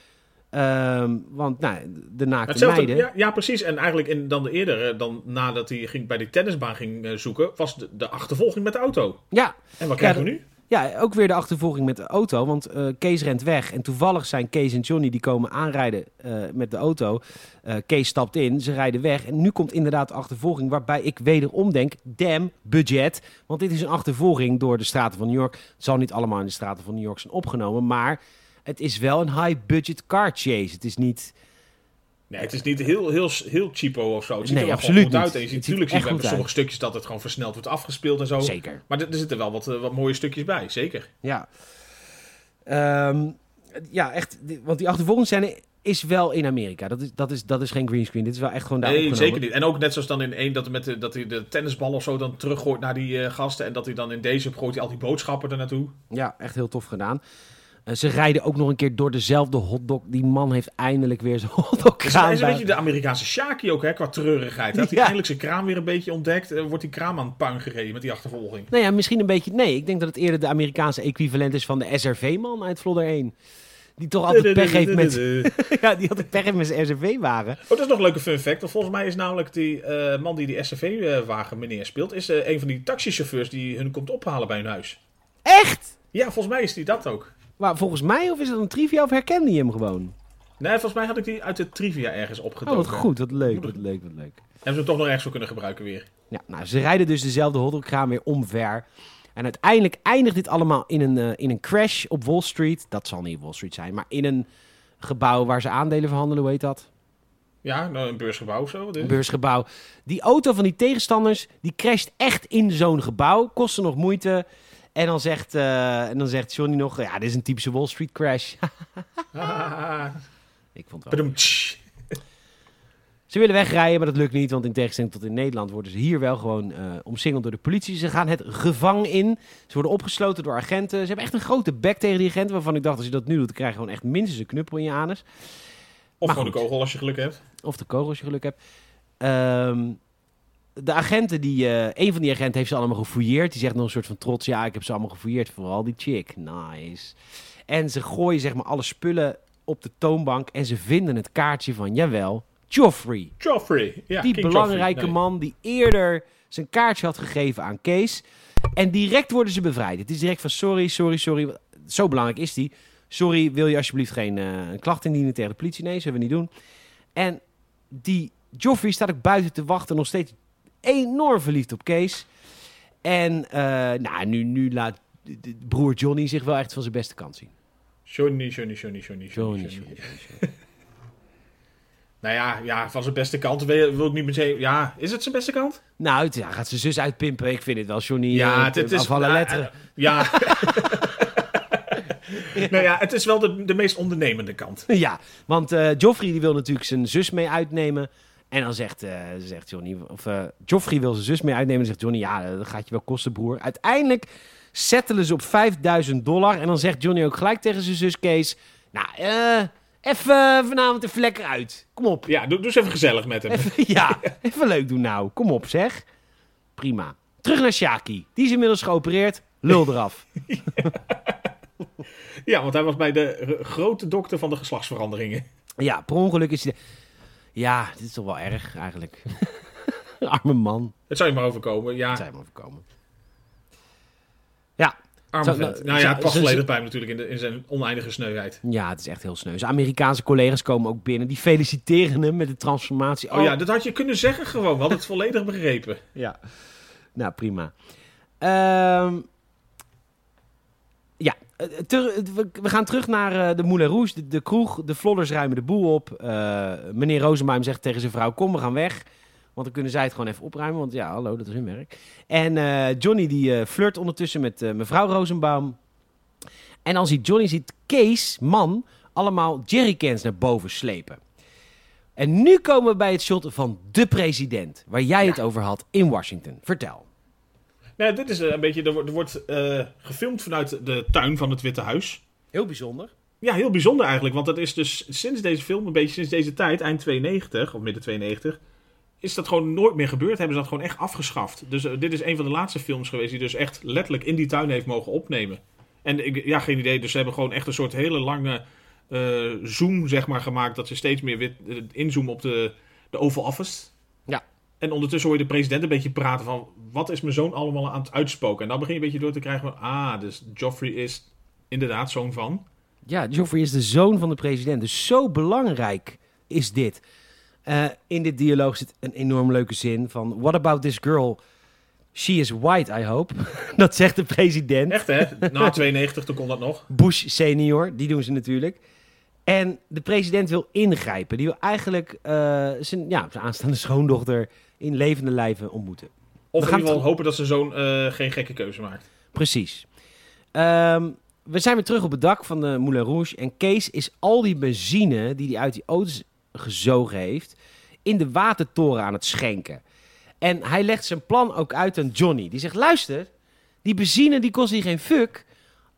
Ehm, want nou, de naakte Hetzelfde, meiden... ja, ja, precies. En eigenlijk in, dan de eerder, dan nadat hij ging, bij die tennisbaan ging eh, zoeken, was de, de achtervolging met de auto. ja, En wat krijgen Ja, we nu? Ja, ook weer de achtervolging met de auto. Want eh, Kees rent weg. En toevallig zijn Kees en Johnny die komen aanrijden eh, met de auto. Kees stapt in, ze rijden weg. En nu komt inderdaad de achtervolging. Waarbij ik wederom denk, damn, budget. Want dit is een achtervolging door de straten van New York. Het zal niet allemaal in de straten van New York zijn opgenomen. Maar het is wel een high-budget car chase. Het is niet... Nee, het is niet heel, heel, heel cheapo of zo. Het ziet Nee, er wel absoluut goed niet. uit. En je ziet natuurlijk zien we uit. sommige stukjes dat het gewoon versneld wordt afgespeeld en zo. Zeker. Maar er, er zitten wel wat, eh, wat mooie stukjes bij, zeker. Ja. Ehm, ja, echt. Want die achtervolgingsscène is wel in Amerika. Dat is, dat is, dat is geen greenscreen. Dit is wel echt gewoon daar Nee, opgenomen. zeker niet. En ook net zoals dan in één, dat, hij met de, dat hij de tennisbal of zo dan teruggooit naar die eh, gasten. En dat hij dan in deze gooit hij al die boodschappen er naartoe. Ja, echt heel tof gedaan. Eh, ze rijden ook nog een keer door dezelfde hotdog. Die man heeft eindelijk weer zijn hotdog Dus hij is een beetje de Amerikaanse Shaki ook, hè, qua treurigheid. Had hij Ja. eindelijk zijn kraam weer een beetje ontdekt. eh, wordt die kraam aan het puin gereden met die achtervolging. Nou ja, misschien een beetje... Nee, ik denk dat het eerder de Amerikaanse equivalent is van de SRV-man uit Vlodder 1. Die toch altijd pech heeft met, ja, die altijd pech heeft met zijn SUV-wagen. Oh, dat is nog een leuke fun fact. Want volgens mij is namelijk die eh, man die die SUV-wagen meneer speelt... is een van die taxichauffeurs die hun komt ophalen bij hun huis. Echt? Ja, volgens mij is die dat ook. Maar volgens mij, of is dat een trivia, of herkende je hem gewoon? Nee, volgens mij had ik die uit de trivia ergens Oh, opgedoken. wat goed, wat leuk, wat leuk, wat leuk. Hebben ze hem toch nog ergens voor kunnen gebruiken weer. Ja, nou, ze rijden dus dezelfde hotdogkraam weer omver. En uiteindelijk eindigt dit allemaal in een, eh, in een crash op Wall Street. Dat zal niet Wall Street zijn, maar in een gebouw waar ze aandelen verhandelen, hoe heet dat? Ja, nou, een beursgebouw of zo. Een beursgebouw. Die auto van die tegenstanders, die crasht echt in zo'n gebouw. Kostte nog moeite. En dan zegt, eh, en dan zegt Johnny nog, ja, dit is een typische Wall Street crash. Ik vond het wel. Ze willen wegrijden, maar dat lukt niet. Want in tegenstelling tot in Nederland worden ze hier wel gewoon eh, omsingeld door de politie. Ze gaan het gevang in. Ze worden opgesloten door agenten. Ze hebben echt een grote bek tegen die agenten. Waarvan ik dacht, als je dat nu doet, dan krijg je gewoon echt minstens een knuppel in je anus. Of Maar gewoon de kogel als je geluk hebt. Of de kogel als je geluk hebt. Ehm, de agenten, die, eh, een van die agenten heeft ze allemaal gefouilleerd. Die zegt nog een soort van trots, ja, ik heb ze allemaal gefouilleerd. Vooral die chick. Nice. En ze gooien zeg maar alle spullen op de toonbank. En ze vinden het kaartje van, jawel, Joffrey. Joffrey. Ja, die King belangrijke Joffrey. Nee. man die eerder zijn kaartje had gegeven aan Kees. En direct worden ze bevrijd. Het is direct van sorry, sorry, sorry. Zo belangrijk is die. Sorry, wil je alsjeblieft geen eh, een klacht indienen tegen de politie? Nee, zullen we niet doen. En die Joffrey staat ook buiten te wachten. Nog steeds enorm verliefd op Kees. En eh, nou, nu, nu laat broer Johnny zich wel echt van zijn beste kant zien. Johnny, Johnny, Johnny, Johnny, Johnny. Nou ja, ja, van zijn beste kant wil, ik niet meteen... Ja, is het zijn beste kant? Nou, het- ja, gaat zijn zus uitpimpen. Ik vind het wel Johnny. Ja, eh, het, het is... afvallen letteren. eh, Ja. nou ja, het is wel de, de meest ondernemende kant. Ja, want eh Joffrey die wil natuurlijk zijn zus mee uitnemen. En dan zegt, eh, zegt Johnny, of eh, Joffrey wil zijn zus mee uitnemen. En dan zegt Johnny, ja, dat gaat je wel kosten, broer. Uiteindelijk settelen ze op 5000 dollar. En dan zegt Johnny ook gelijk tegen zijn zus Kees, nou, eh, even vanavond even lekker uit. Kom op. Ja, doe, doe eens even gezellig met hem. Even, ja, even leuk doen nou. Kom op, zeg. Prima. Terug naar Shaki. Die is inmiddels geopereerd. Lul eraf. Ja, want hij was bij de grote dokter van de geslachtsveranderingen. Ja, per ongeluk is hij... de- Ja, dit is toch wel erg eigenlijk. Arme man. Het zou je maar overkomen. Ja, Dat zijn hem overkomen. Ja, arme Zo, vent. nou, Nou ja, het past volledig bij hem natuurlijk in, de, in zijn oneindige sneuheid. ja, het is echt heel sneu. Zijn Amerikaanse collega's komen ook binnen. Die feliciteren hem met de transformatie. Oh ja, dat had je kunnen zeggen gewoon. We hadden het volledig begrepen. ja. Nou, prima. Ehm, eh, ter- we, we gaan terug naar eh, de Moulin Rouge, de, de kroeg. De vlodders ruimen de boel op. Eh, meneer Rosenbaum zegt tegen zijn vrouw, kom, we gaan weg. Want dan kunnen zij het gewoon even opruimen. Want ja, hallo, dat is hun werk. En eh, Johnny die eh, flirt ondertussen met eh, mevrouw Rosenbaum. En dan ziet Johnny ziet Kees, man, allemaal jerrycans naar boven slepen. En nu komen we bij het shot van de president, waar jij het over had in Washington. Vertel. Nou, dit is eh, een beetje, er wordt, er wordt eh, gefilmd vanuit de tuin van het Witte Huis. Heel bijzonder. Ja, heel bijzonder eigenlijk. Want dat is dus sinds deze film, een beetje sinds deze tijd, eind 92 of midden 92, is dat gewoon nooit meer gebeurd. Hebben ze dat gewoon echt afgeschaft. Dus eh, dit is een van de laatste films geweest die dus echt letterlijk in die tuin heeft mogen opnemen. En ik, ja, geen idee. Dus ze hebben gewoon echt een soort hele lange eh, zoom, zeg maar, gemaakt. Dat ze steeds meer wit, inzoomen op de, de Oval Office. En ondertussen hoor je de president een beetje praten van... wat is mijn zoon allemaal aan het uitspoken? En dan begin je een beetje door te krijgen van... ah, dus Joffrey is inderdaad zoon van... Ja, Joffrey is de zoon van de president. Dus zo belangrijk is dit. Eh, in dit dialoog zit een enorm leuke zin van... What about this girl? She is white, I hope. dat zegt de president. Echt hè? Na 92, toen kon dat nog. Bush senior, die doen ze natuurlijk. En de president wil ingrijpen. Die wil eigenlijk eh, zijn, ja, zijn aanstaande schoondochter in levende lijven ontmoeten. Of We in gaan ieder geval terug- hopen dat zijn zoon eh, geen gekke keuze maakt. Precies. Ehm, we zijn weer terug op het dak van de Moulin Rouge. En Kees is al die benzine die hij uit die auto's gezogen heeft... in de watertoren aan het schenken. En hij legt zijn plan ook uit aan Johnny. Die zegt, luister, die benzine die kost hier geen fuck.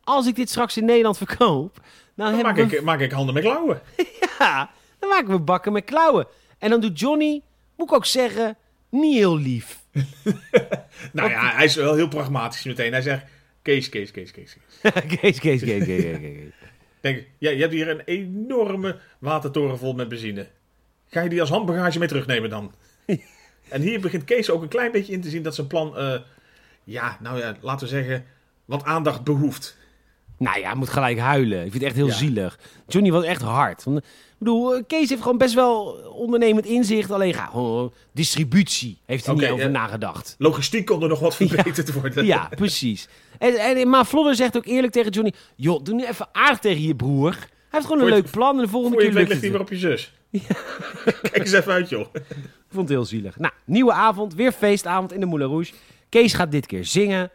Als ik dit straks in Nederland verkoop... Dan, Dan maak we ik, maak ik handen met klauwen. Ja, dan maken we bakken met klauwen. En dan doet Johnny, moet ik ook zeggen, niet heel lief. Nou ja, hij is wel heel pragmatisch meteen. Hij zegt, Kees, Kees, Kees, Kees. Kees. Kees, Kees, Kees, Kees. Denk, ja, je hebt hier een enorme watertoren vol met benzine. Ga je die als handbagage mee terugnemen dan? en hier begint Kees ook een klein beetje in te zien dat zijn plan, eh, ja, nou ja, laten we zeggen, wat aandacht behoeft. Nou ja, hij moet gelijk huilen. Ik vind het echt heel Ja. zielig. Johnny was echt hard. Want, ik bedoel, eh, Kees heeft gewoon best wel ondernemend inzicht. Alleen ga gewoon distributie. Heeft hij niet over ja. nagedacht. Logistiek kon er nog wat verbeterd worden. Ja, precies. En, en, maar Vlodder zegt ook eerlijk tegen Johnny... joh, doe nu even aardig tegen je broer. Hij heeft gewoon een je- leuk plan en de volgende keer het ligt hij weer op je zus. Kijk eens even uit, joh. Ik vond het heel zielig. Nou, nieuwe avond, weer feestavond in de Moulin Rouge. Kees gaat dit keer zingen.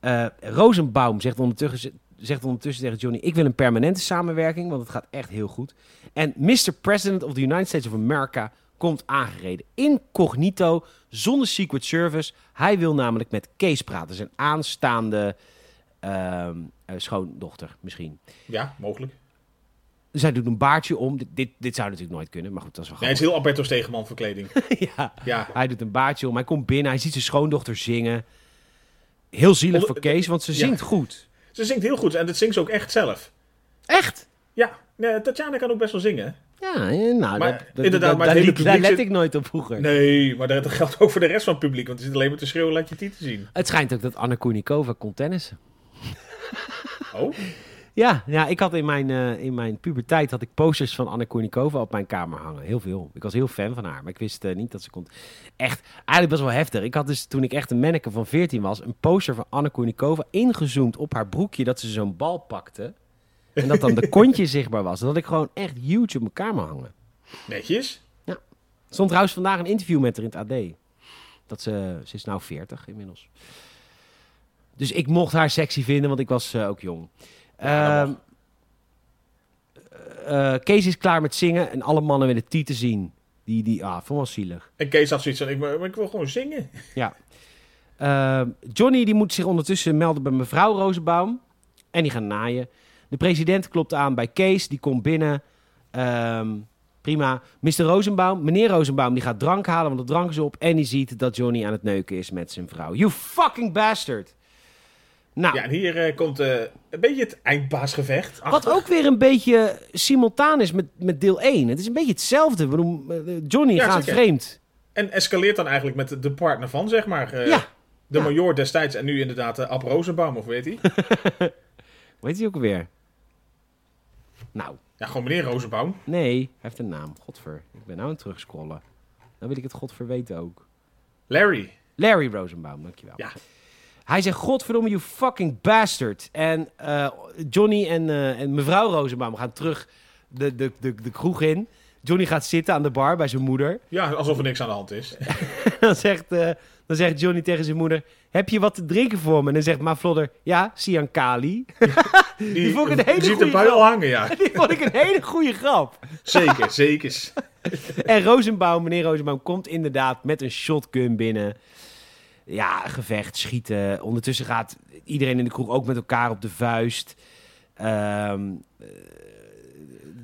Eh Rosenbaum zegt ondertussen, zegt ondertussen tegen Johnny... ik wil een permanente samenwerking, want het gaat echt heel goed. En Mr. President of the United States of America komt aangereden. Incognito, zonder Secret Service. Hij wil namelijk met Kees praten. Zijn aanstaande ehm, eh, schoondochter misschien. Ja, mogelijk. Zij doet een baardje om. Dit, dit, dit zou natuurlijk nooit kunnen, maar goed, dat is wel Nee, het is heel Alberto Stegeman verkleding. ja. Ja. Hij doet een baardje om. Hij komt binnen. Hij ziet zijn schoondochter zingen. Heel zielig Onder- voor Kees, want ze Ja. zingt goed. Ze zingt heel goed en dat zingt ze ook echt zelf. Echt? Ja, nee, Tatjana kan ook best wel zingen. Ja, eh, nou, Maar dat, dat, inderdaad, dat- maar het hele liet- daar publiek let zit- ik nooit op vroeger. Nee, maar dat geldt ook voor de rest van het publiek. Want het zit alleen maar te schreeuwen, laat je titel zien. Het schijnt ook dat Anna Kournikova kon tennissen. Oh, Ja, ja ik had in mijn, eh, in mijn puberteit had ik posters van Anna Kournikova op mijn kamer hangen. Heel veel. Ik was heel fan van haar, maar ik wist eh, niet dat ze kon. Echt, eigenlijk best wel heftig. Ik had dus toen ik echt een manneke van 14 was, een poster van Anna Kournikova ingezoomd op haar broekje dat ze zo'n bal pakte. En dat dan de kontje zichtbaar was. Dat had ik gewoon echt huge op mijn kamer hangen. netjes. Er stond trouwens vandaag een interview met haar in het AD. Dat ze, ze is nou 40 inmiddels. Dus ik mocht haar sexy vinden, want ik was eh, ook jong. Ja, Ehm, eh, Kees is klaar met zingen en alle mannen willen Tieten zien. Die, die, ah, vond wel zielig. En Kees had zoiets van, ik, maar ik wil gewoon zingen. Ja. Ehm, Johnny die moet zich ondertussen melden bij mevrouw Rozenbaum. En die gaan naaien. De president klopt aan bij Kees. Die komt binnen. Ehm, prima. Mr. Rosenbaum, meneer Rosenbaum, die gaat drank halen, want de drank is op. En die ziet dat Johnny aan het neuken is met zijn vrouw. You fucking bastard! Nou, Ja, en hier eh, komt eh, een beetje het eindbaasgevecht. wat ook weer een beetje simultaan is met, met deel 1. Het is een beetje hetzelfde. Bedoel, eh, Johnny Ja, gaat zeker. vreemd. En escaleert dan eigenlijk met de partner van, zeg maar. Ja. De Ja. major destijds en nu inderdaad Ab Rosenbaum, of weet hij? Heet hij ook alweer? Nou, Ja, gewoon meneer Rosenbaum. nee, hij heeft een naam. Godver. Ik ben nou aan het terugscrollen. Dan wil ik het godver weten ook. Larry. Larry Rosenbaum, dankjewel. Ja. Hij zegt, godverdomme, you fucking bastard. En eh, Johnny en, eh, en mevrouw Rosenbaum gaan terug de, de, de, de kroeg in. Johnny gaat zitten aan de bar bij zijn moeder. Ja, alsof er niks aan de hand is. dan, zegt, eh, dan zegt Johnny tegen zijn moeder... Heb je wat te drinken voor me? En dan zegt Ma Vlodder... Ja, Sian Kali. Die, vond ik een hele die ziet goeie de bui al hangen, ja. Die vond ik een hele goede grap. Zeker, zeker. En Rosenbaum, meneer Rosenbaum, komt inderdaad met een shotgun binnen. Ja, gevecht, schieten. Ondertussen gaat iedereen in de kroeg ook met elkaar op de vuist. Ehm, eh,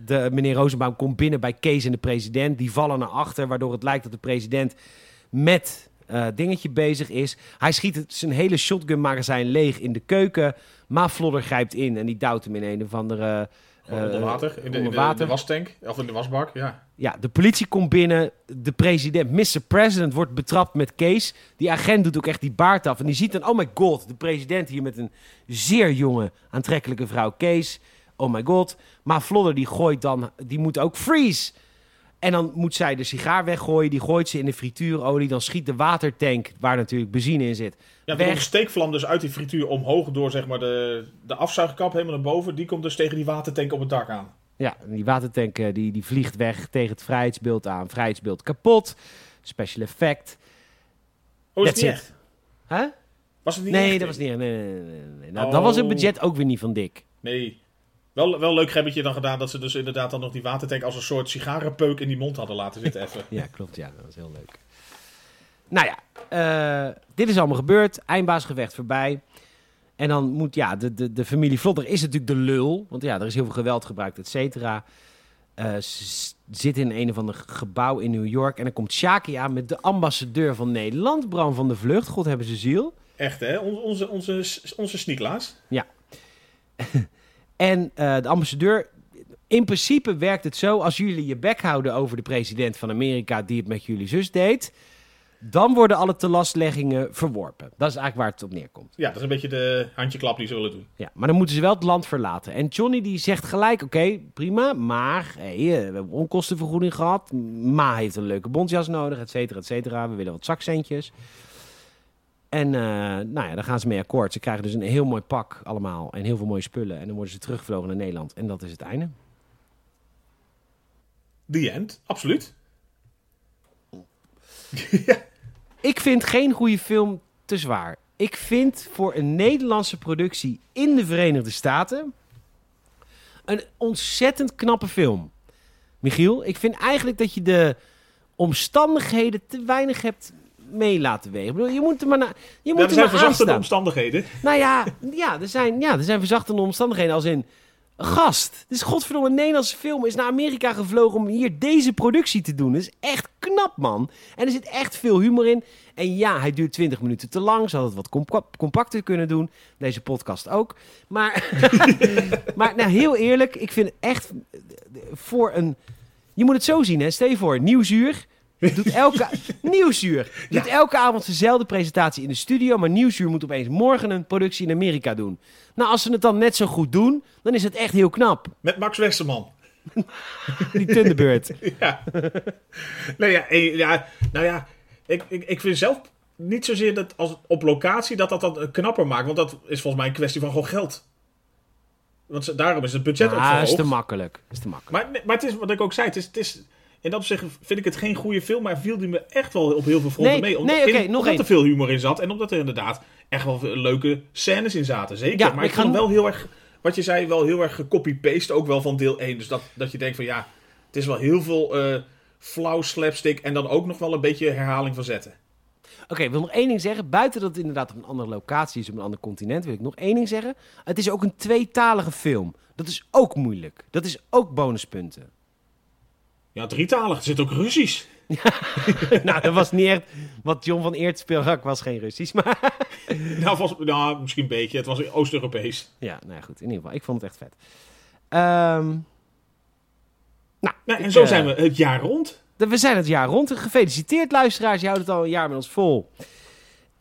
de, meneer Rosenbaum komt binnen bij Kees en de president. Die vallen naar achter, waardoor het lijkt dat de president met eh, dingetje bezig is. Hij schiet het, zijn hele shotgun-magazijn leeg in de keuken. Maar Vlodder grijpt in en die duwt hem in een of andere... Eh, onder water. In de, in de wastank. Of in de wasbak, ja. Ja, de politie komt binnen. De president, Mr. President, wordt betrapt met Kees. Die agent doet ook echt die baard af. En die ziet dan, oh my god, de president hier met een zeer jonge, aantrekkelijke vrouw Kees. Oh my god. Maar Vlodder die gooit dan, die moet ook freeze. En dan moet zij de sigaar weggooien. Die gooit ze in de frituurolie. Dan schiet de watertank, waar natuurlijk benzine in zit, Ja, een steekvlam dus uit die frituur omhoog door zeg maar de, de afzuigkap helemaal naar boven. Die komt dus tegen die watertank op het dak aan. Ja, die watertank eh, die, die vliegt weg tegen het vrijheidsbeeld aan. Vrijheidsbeeld kapot. Special effect. Oh, is niet? Huh? Was het niet Nee, echt? dat was niet. Nee, nee, nee, nee. Nou, dat was het Oh. budget ook weer niet van dik. Nee. Wel, wel leuk gebbetje dan gedaan dat ze dus inderdaad dan nog die watertank als een soort sigarenpeuk in die mond hadden laten zitten even. Ja, klopt. Ja, dat was heel leuk. Nou ja, eh, dit is allemaal gebeurd. Eindbaasgevecht voorbij. En dan moet, ja, de, de, de familie Vlodder is natuurlijk de lul. Want ja, er is heel veel geweld gebruikt, et cetera. S- zitten in een of ander gebouw in New York. En dan komt Shaki aan met de ambassadeur van Nederland. Bram van de Vlucht. God hebben ze ziel. Echt hè, onze, onze, onze, onze sneaklaas. En eh, de ambassadeur, in principe werkt het zo, als jullie je bek houden over de president van Amerika die het met jullie zus deed, dan worden alle telastleggingen verworpen. Dat is eigenlijk waar het op neerkomt. Ja, dat is een beetje de handjeklap die ze willen doen. Ja, maar dan moeten ze wel het land verlaten. En Johnny die zegt gelijk, oké, prima, maar hey, eh, we hebben onkostenvergoeding gehad. Ma heeft een leuke bontjas nodig, et cetera, et cetera. We willen wat zakcentjes. En eh, nou ja, dan gaan ze mee akkoord. Ze krijgen dus een heel mooi pak allemaal en heel veel mooie spullen. En dan worden ze teruggevlogen naar Nederland. En dat is het einde. The end, absoluut. Ik vind geen goede film te zwaar. Ik vind voor een Nederlandse productie in de Verenigde Staten een ontzettend knappe film. Michiel, ik vind eigenlijk dat je de omstandigheden te weinig hebt mee laten wegen. Ik bedoel, je moet er maar, na, je moet Ja, er er zijn maar verzachtende omstandigheden. Nou ja, ja, er zijn, ja, er zijn verzachtende omstandigheden. Als in, gast, dit is godverdomme een Nederlandse film. Is naar Amerika gevlogen om hier deze productie te doen. Dat is echt knap, man. En er zit echt veel humor in. En ja, hij duurt 20 minuten te lang. Ze hadden het wat compa- compacter kunnen doen. Deze podcast ook. Maar, maar nou, heel eerlijk, ik vind echt voor een... Je moet het zo zien, hè. Stel je voor, Nieuwsuur doet elke, Nieuwsuur doet elke avond dezelfde presentatie in de studio. Maar Nieuwsuur moet opeens morgen een productie in Amerika doen. Nou, als ze het dan net zo goed doen, dan is het echt heel knap. Met Max Westerman. Die Thunderbird. Ja. nee, ja, eh, ja, nou ja, ik, ik, ik vind zelf niet zozeer dat als op locatie dat dat dan eh, knapper maakt. Want dat is volgens mij een kwestie van gewoon geld. Want daarom is het budget ook Ah, is te makkelijk. Is te makkelijk. Maar, maar het is wat ik ook zei, het is, het is, in dat opzicht vind ik het geen goede film, maar viel die me echt wel op heel veel fronten Nee, mee. Omdat, nee, oké, in- nog omdat één. er veel humor in zat en omdat er inderdaad echt wel leuke scènes in zaten. Zeker. Ja, maar maar ik vond wel heel erg, wat je zei, wel heel erg gecopy-paste ook wel van deel 1. Dus dat, dat je denkt van ja, het is wel heel veel eh flauw slapstick en dan ook nog wel een beetje herhaling van zetten. Oké, ik wil nog één ding zeggen. Buiten dat het inderdaad op een andere locatie is, op een ander continent, wil ik nog één ding zeggen. Het is ook een tweetalige film. Dat is ook moeilijk. Dat is ook bonuspunten. Ja, drietalig. Er zit ook Russisch. nou, dat was niet echt... Wat John van Eert speelde, was geen Russisch, maar... Nou, was, nou, misschien een beetje. Het was Oost-Europees. Ja, nou ja, goed. In ieder geval, ik vond het echt vet. Ehm, nou, Nou, en ik, zo eh, zijn we het jaar rond. We zijn het jaar rond. Gefeliciteerd, luisteraars. Je houdt het al een jaar met ons vol.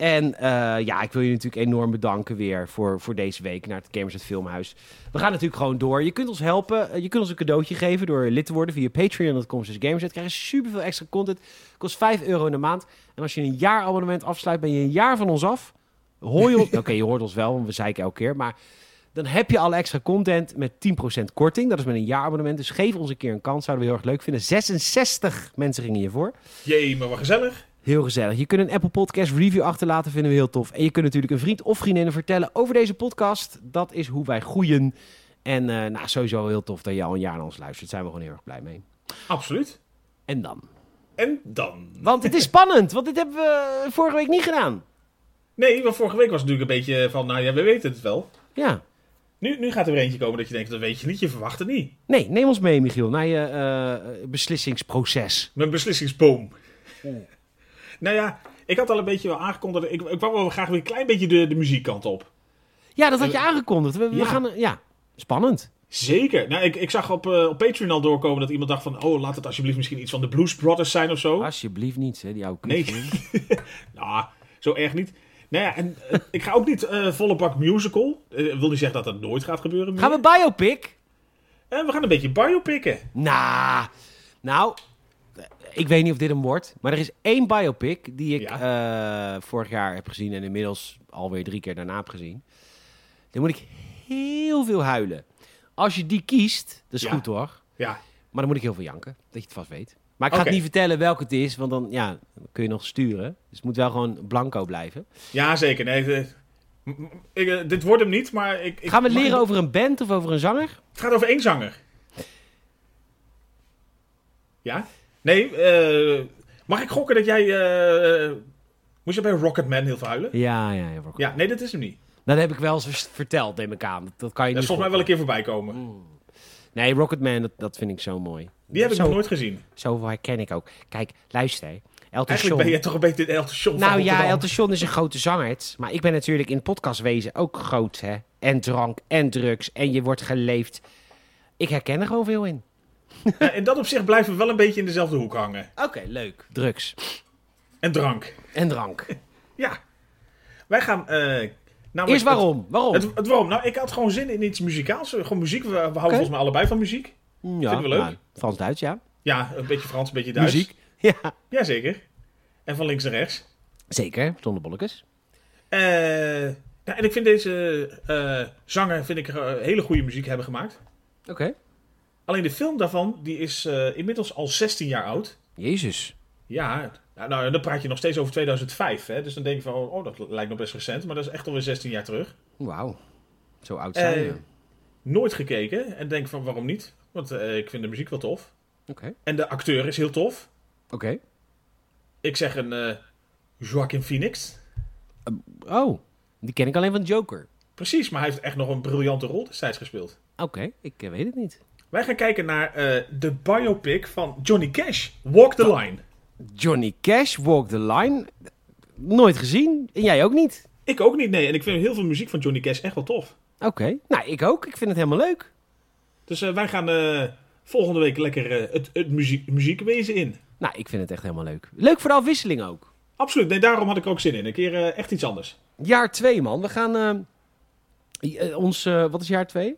En eh, ja, ik wil je natuurlijk enorm bedanken weer voor, voor deze week naar het Gamers het Filmhuis. We gaan natuurlijk gewoon door. Je kunt ons helpen. Eh, Je kunt ons een cadeautje geven door lid te worden via patreon.com. Dus Gamers. Krijg je superveel extra content. Kost 5 euro in de maand. En als je een jaar abonnement afsluit, ben je een jaar van ons af. Hoor je ons? Oké, je hoort ons wel, want we zeiken elke keer. Maar dan heb je alle extra content met 10% korting. Dat is met een jaarabonnement. Dus geef ons een keer een kans. Zouden we heel erg leuk vinden. 66 mensen gingen hiervoor. Jee, maar wat gezellig. Heel gezellig. Je kunt een Apple Podcast review achterlaten, vinden we heel tof. En je kunt natuurlijk een vriend of vriendin vertellen over deze podcast. Dat is hoe wij groeien. En eh, nou, sowieso heel tof dat je al een jaar naar ons luistert. Daar zijn we gewoon heel erg blij mee. Absoluut. En dan? En dan? Want het is spannend, want dit hebben we vorige week niet gedaan. Nee, want vorige week was het natuurlijk een beetje van, nou ja, we weten het wel. Ja. Nu, nu gaat er weer eentje komen dat je denkt, dat weet je niet, je verwacht het niet. Nee, neem ons mee, Michiel, naar je eh, beslissingsproces. Mijn beslissingsboom. Nou ja, ik had al een beetje wel aangekondigd, ik, ik wou wel graag weer een klein beetje de, de muziekkant op. Ja, dat had je aangekondigd. We, we Ja. gaan, ja, spannend. Zeker. Nou, ik, ik zag op, eh, op Patreon al doorkomen dat iemand dacht van, oh, laat het alsjeblieft misschien iets van de Blues Brothers zijn of zo. Alsjeblieft niet, hè, die oude Nee. Nou, zo erg niet. Nou ja, en eh, ik ga ook niet eh, volle bak musical. Wil niet zeggen dat dat nooit gaat gebeuren. Gaan we biopic? En we gaan een beetje biopicken. Nou, nou, ik weet niet of dit hem wordt, maar er is één biopic die ik eh, vorig jaar heb gezien en inmiddels alweer drie keer daarna heb gezien. Dan moet ik heel veel huilen. Als je die kiest, dat is Ja. goed hoor, Ja, maar dan moet ik heel veel janken, dat je het vast weet. Maar ik ga het niet vertellen welke het is, want dan, ja, kun je nog sturen. Dus het moet wel gewoon blanco blijven. ja zeker. Nee, m- ik, eh, dit wordt hem niet, maar ik... ik Gaan we leren ik- over een band of over een zanger? Het gaat over één zanger. Ja? Nee, eh, mag ik gokken dat jij... eh, moest je bij Rocketman heel veel huilen? Ja, ja, ja. Ja, nee, dat is hem niet. Dat heb ik wel eens verteld, neem ik aan. Dat, kan je Dat is volgens mij wel een keer voorbij komen. Mm. Nee, Rocketman, dat, dat vind ik zo mooi. Die heb ik zo, nog nooit gezien. Zoveel herken ik ook. Kijk, luister. Elton Eigenlijk John. ben je toch een beetje de Elton John van Nou ja. Elton John is een grote zanger. Maar ik ben natuurlijk in podcastwezen ook groot, hè. En drank, en drugs, en je wordt geleefd. Ik herken er gewoon veel in. Ja, in dat opzicht blijven we wel een beetje in dezelfde hoek hangen. Oké, leuk. Drugs. En drank. En drank. Ja. Wij gaan... eh namelijk Eerst waarom? Waarom? Het, het, waarom? Nou, ik had gewoon zin in iets muzikaals. Gewoon muziek. We, we houden volgens mij allebei van muziek. ja, vinden we leuk. nou, Frans-Duits, ja. Ja, een beetje Frans, een beetje Duits. Muziek. Ja. Jazeker. En van links naar rechts. Zeker, zonder bolletjes. Eh, ja, en ik vind deze eh, zanger vind ik, eh, hele goede muziek hebben gemaakt. Oké. Alleen de film daarvan die is eh, inmiddels al 16 jaar oud. Jezus. Ja, nou, nou, dan praat je nog steeds over 2005. Hè? Dus dan denk je van, oh, dat lijkt nog best recent. Maar dat is echt alweer 16 jaar terug. Wauw. Zo oud zijn we. Nooit gekeken. En denk van, waarom niet? Want eh, ik vind de muziek wel tof. Oké. En de acteur is heel tof. Oké. Ik zeg een eh Joaquin Phoenix. Oh, die ken ik alleen van Joker. Precies, maar hij heeft echt nog een briljante rol destijds gespeeld. Oké, ik weet het niet. Wij gaan kijken naar eh, de biopic van Johnny Cash, Walk the Line. Johnny Cash, Walk the Line. Nooit gezien. En jij ook niet. Ik ook niet, nee. En ik vind heel veel muziek van Johnny Cash echt wel tof. Oké. Nou, ik ook. Ik vind het helemaal leuk. Dus eh, wij gaan eh, volgende week lekker het, het muziek, muziekwezen in. Nou, ik vind het echt helemaal leuk. Leuk voor de afwisseling ook. Absoluut, nee, daarom had ik ook zin in. Een keer echt iets anders. Jaar 2, man. We gaan ons... wat is jaar 2?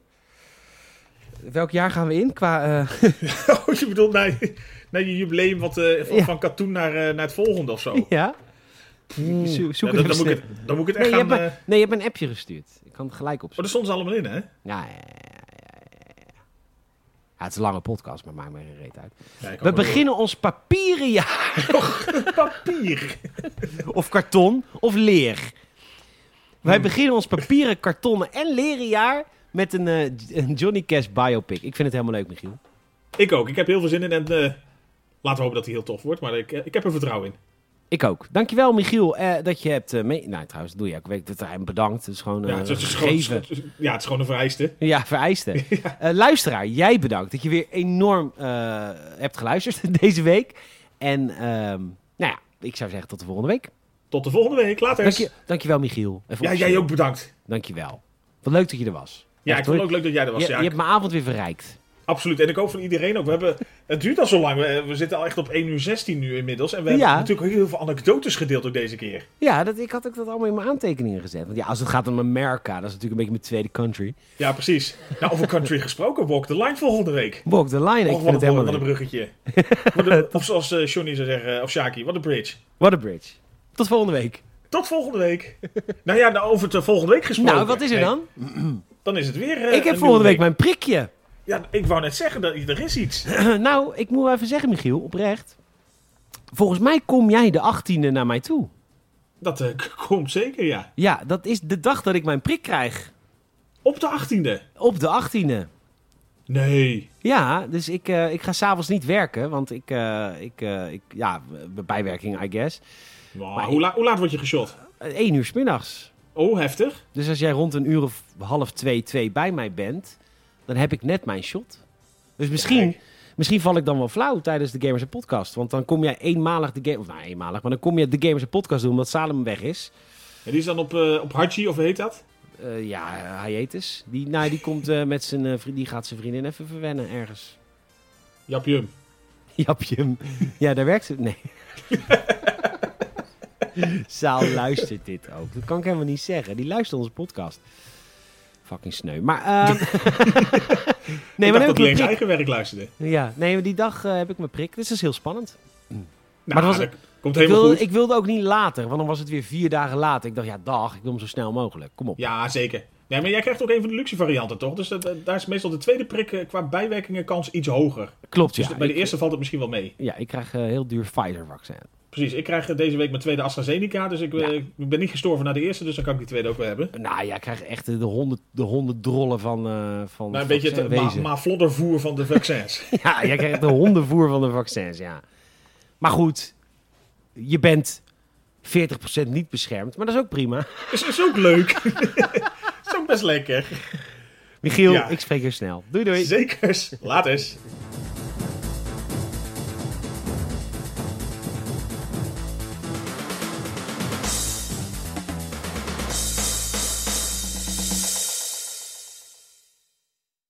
Welk jaar gaan we in qua... eh, oh, je bedoelt naar, naar je jubileum wat, eh, van, Ja. van katoen naar, eh, naar het volgende of zo? ja? Zo- zoek Ja, dan, dan, moet ik het, dan moet ik het echt Nee je, gaan... hebt eh, me, nee, je hebt een appje gestuurd. Ik kan het gelijk oh, opzoeken. daar stonden ze allemaal in, hè? Ja, ja, ja, ja, ja, ja. Ja, het is een lange podcast, maar maakt me geen reet uit. Ja, We beginnen ons papieren jaar. Papier. Of karton, of leer. Wij beginnen ons papieren, kartonnen en leren jaar met een, eh, een Johnny Cash biopic. Ik vind het helemaal leuk, Michiel. Ik ook. Ik heb heel veel zin in. En eh, laten we hopen dat hij heel tof wordt. Maar ik, eh, ik heb er vertrouwen in. Ik ook. Dankjewel, Michiel, eh, dat je hebt mee... Nou, trouwens, doe je elke week. Dat hij bedankt. Het is gewoon Ja, eh het, is- het is gewoon, ja, het is gewoon een vereiste. Ja, vereiste. Luisteraar, jij bedankt dat je weer enorm hebt geluisterd deze week. En ehm, nou ja, ik zou zeggen tot de volgende week. Tot de volgende week. Later. Dank je, dankjewel, Michiel. Ja, jij ook bedankt. Dankjewel. Wat leuk dat je er was. Ja, ik vond het ook leuk dat jij er was. Je, ja, je hebt mijn avond weer verrijkt. Absoluut. En ik hoop van iedereen ook. We hebben, het duurt al zo lang. We, we zitten al echt op 1 uur 16 nu inmiddels. En we Ja. hebben natuurlijk ook heel veel anekdotes gedeeld ook deze keer. Ja, dat, ik had ook dat allemaal in mijn aantekeningen gezet. Want ja, als het gaat om Amerika, dat is natuurlijk een beetje mijn tweede country. Ja, precies. Nou, over country gesproken. Walk the line volgende week. Walk the line, ik Och, vind wat, het een, helemaal wat een bruggetje. Of zoals eh Johnny zou zeggen, of Shaki, wat een bridge. What a bridge. Tot volgende week. Tot volgende week. nou ja, nou, over het volgende week gesproken. Nou, wat is er Nee, dan? Is het weer eh, ik heb volgende week mijn prikje. Ja, ik wou net zeggen, dat er is iets. nou, ik moet wel even zeggen, Michiel, oprecht. Volgens mij kom jij de 18e naar mij toe. Dat eh, komt zeker, ja. Ja, dat is de dag dat ik mijn prik krijg. Op de 18e. Op de 18e. Nee. Ja, dus ik, eh, ik ga s'avonds niet werken, want ik, ik, ik ja, bijwerking, I guess. Wow, Maar- hoe, la- hoe laat word je geshot? Eh, 1 uur 's middags. Oh, heftig. Dus als jij rond een uur of half twee, twee bij mij bent, dan heb ik net mijn shot. Dus misschien, misschien val ik dan wel flauw tijdens de Gamers Podcast. Want dan kom jij eenmalig de game, of nou eenmalig, maar dan kom je de Gamers Podcast doen omdat Salem weg is. En die is dan op, eh op Hachi, of heet dat? Eh, ja, hiatus. Die, nou, die komt eh, met zijn, vriend, die gaat zijn vriendin even verwennen ergens. Japjum. Japje hem. Ja, daar werkt ze. Nee. Saal luistert dit ook. Dat kan ik helemaal niet zeggen. Die luistert onze podcast. Fucking sneu. Maar, ehm nee, ik maar dat ik prik. eigen werk luisterde. Ja, nee, maar die dag eh, heb ik mijn prik. Dus dat is heel spannend. Nou, Maar dat was- dat komt Ik helemaal wilde, goed. ik wilde ook niet later, want dan was het weer vier dagen later. Ik dacht, ja, dag, ik wil hem zo snel mogelijk. Kom op. Ja, zeker. Nee, maar jij krijgt ook een van de luxe varianten, toch? Dus dat, eh, daar is meestal de tweede prik eh, qua bijwerkingen kans iets hoger. Klopt, Dus ja. bij de ik, eerste valt het misschien wel mee. ja, ik krijg een heel duur Pfizer-vaccin. Precies, ik krijg deze week mijn tweede AstraZeneca, dus ik, eh, Ja. ik ben niet gestorven na de eerste, dus dan kan ik die tweede ook wel hebben. Nou, jij krijgt echt de honden, de honden drollen van, eh van Nou, een beetje het eh, ma vaccinwezen. ma vloddervoer van de vaccins. Ja, jij krijgt de hondenvoer van de vaccins, ja. Maar goed, je bent 40% niet beschermd, maar dat is ook prima. is, is ook leuk. is ook best lekker. Michiel, Ja. ik spreek je snel. Doei doei. Zekers. Laat eens.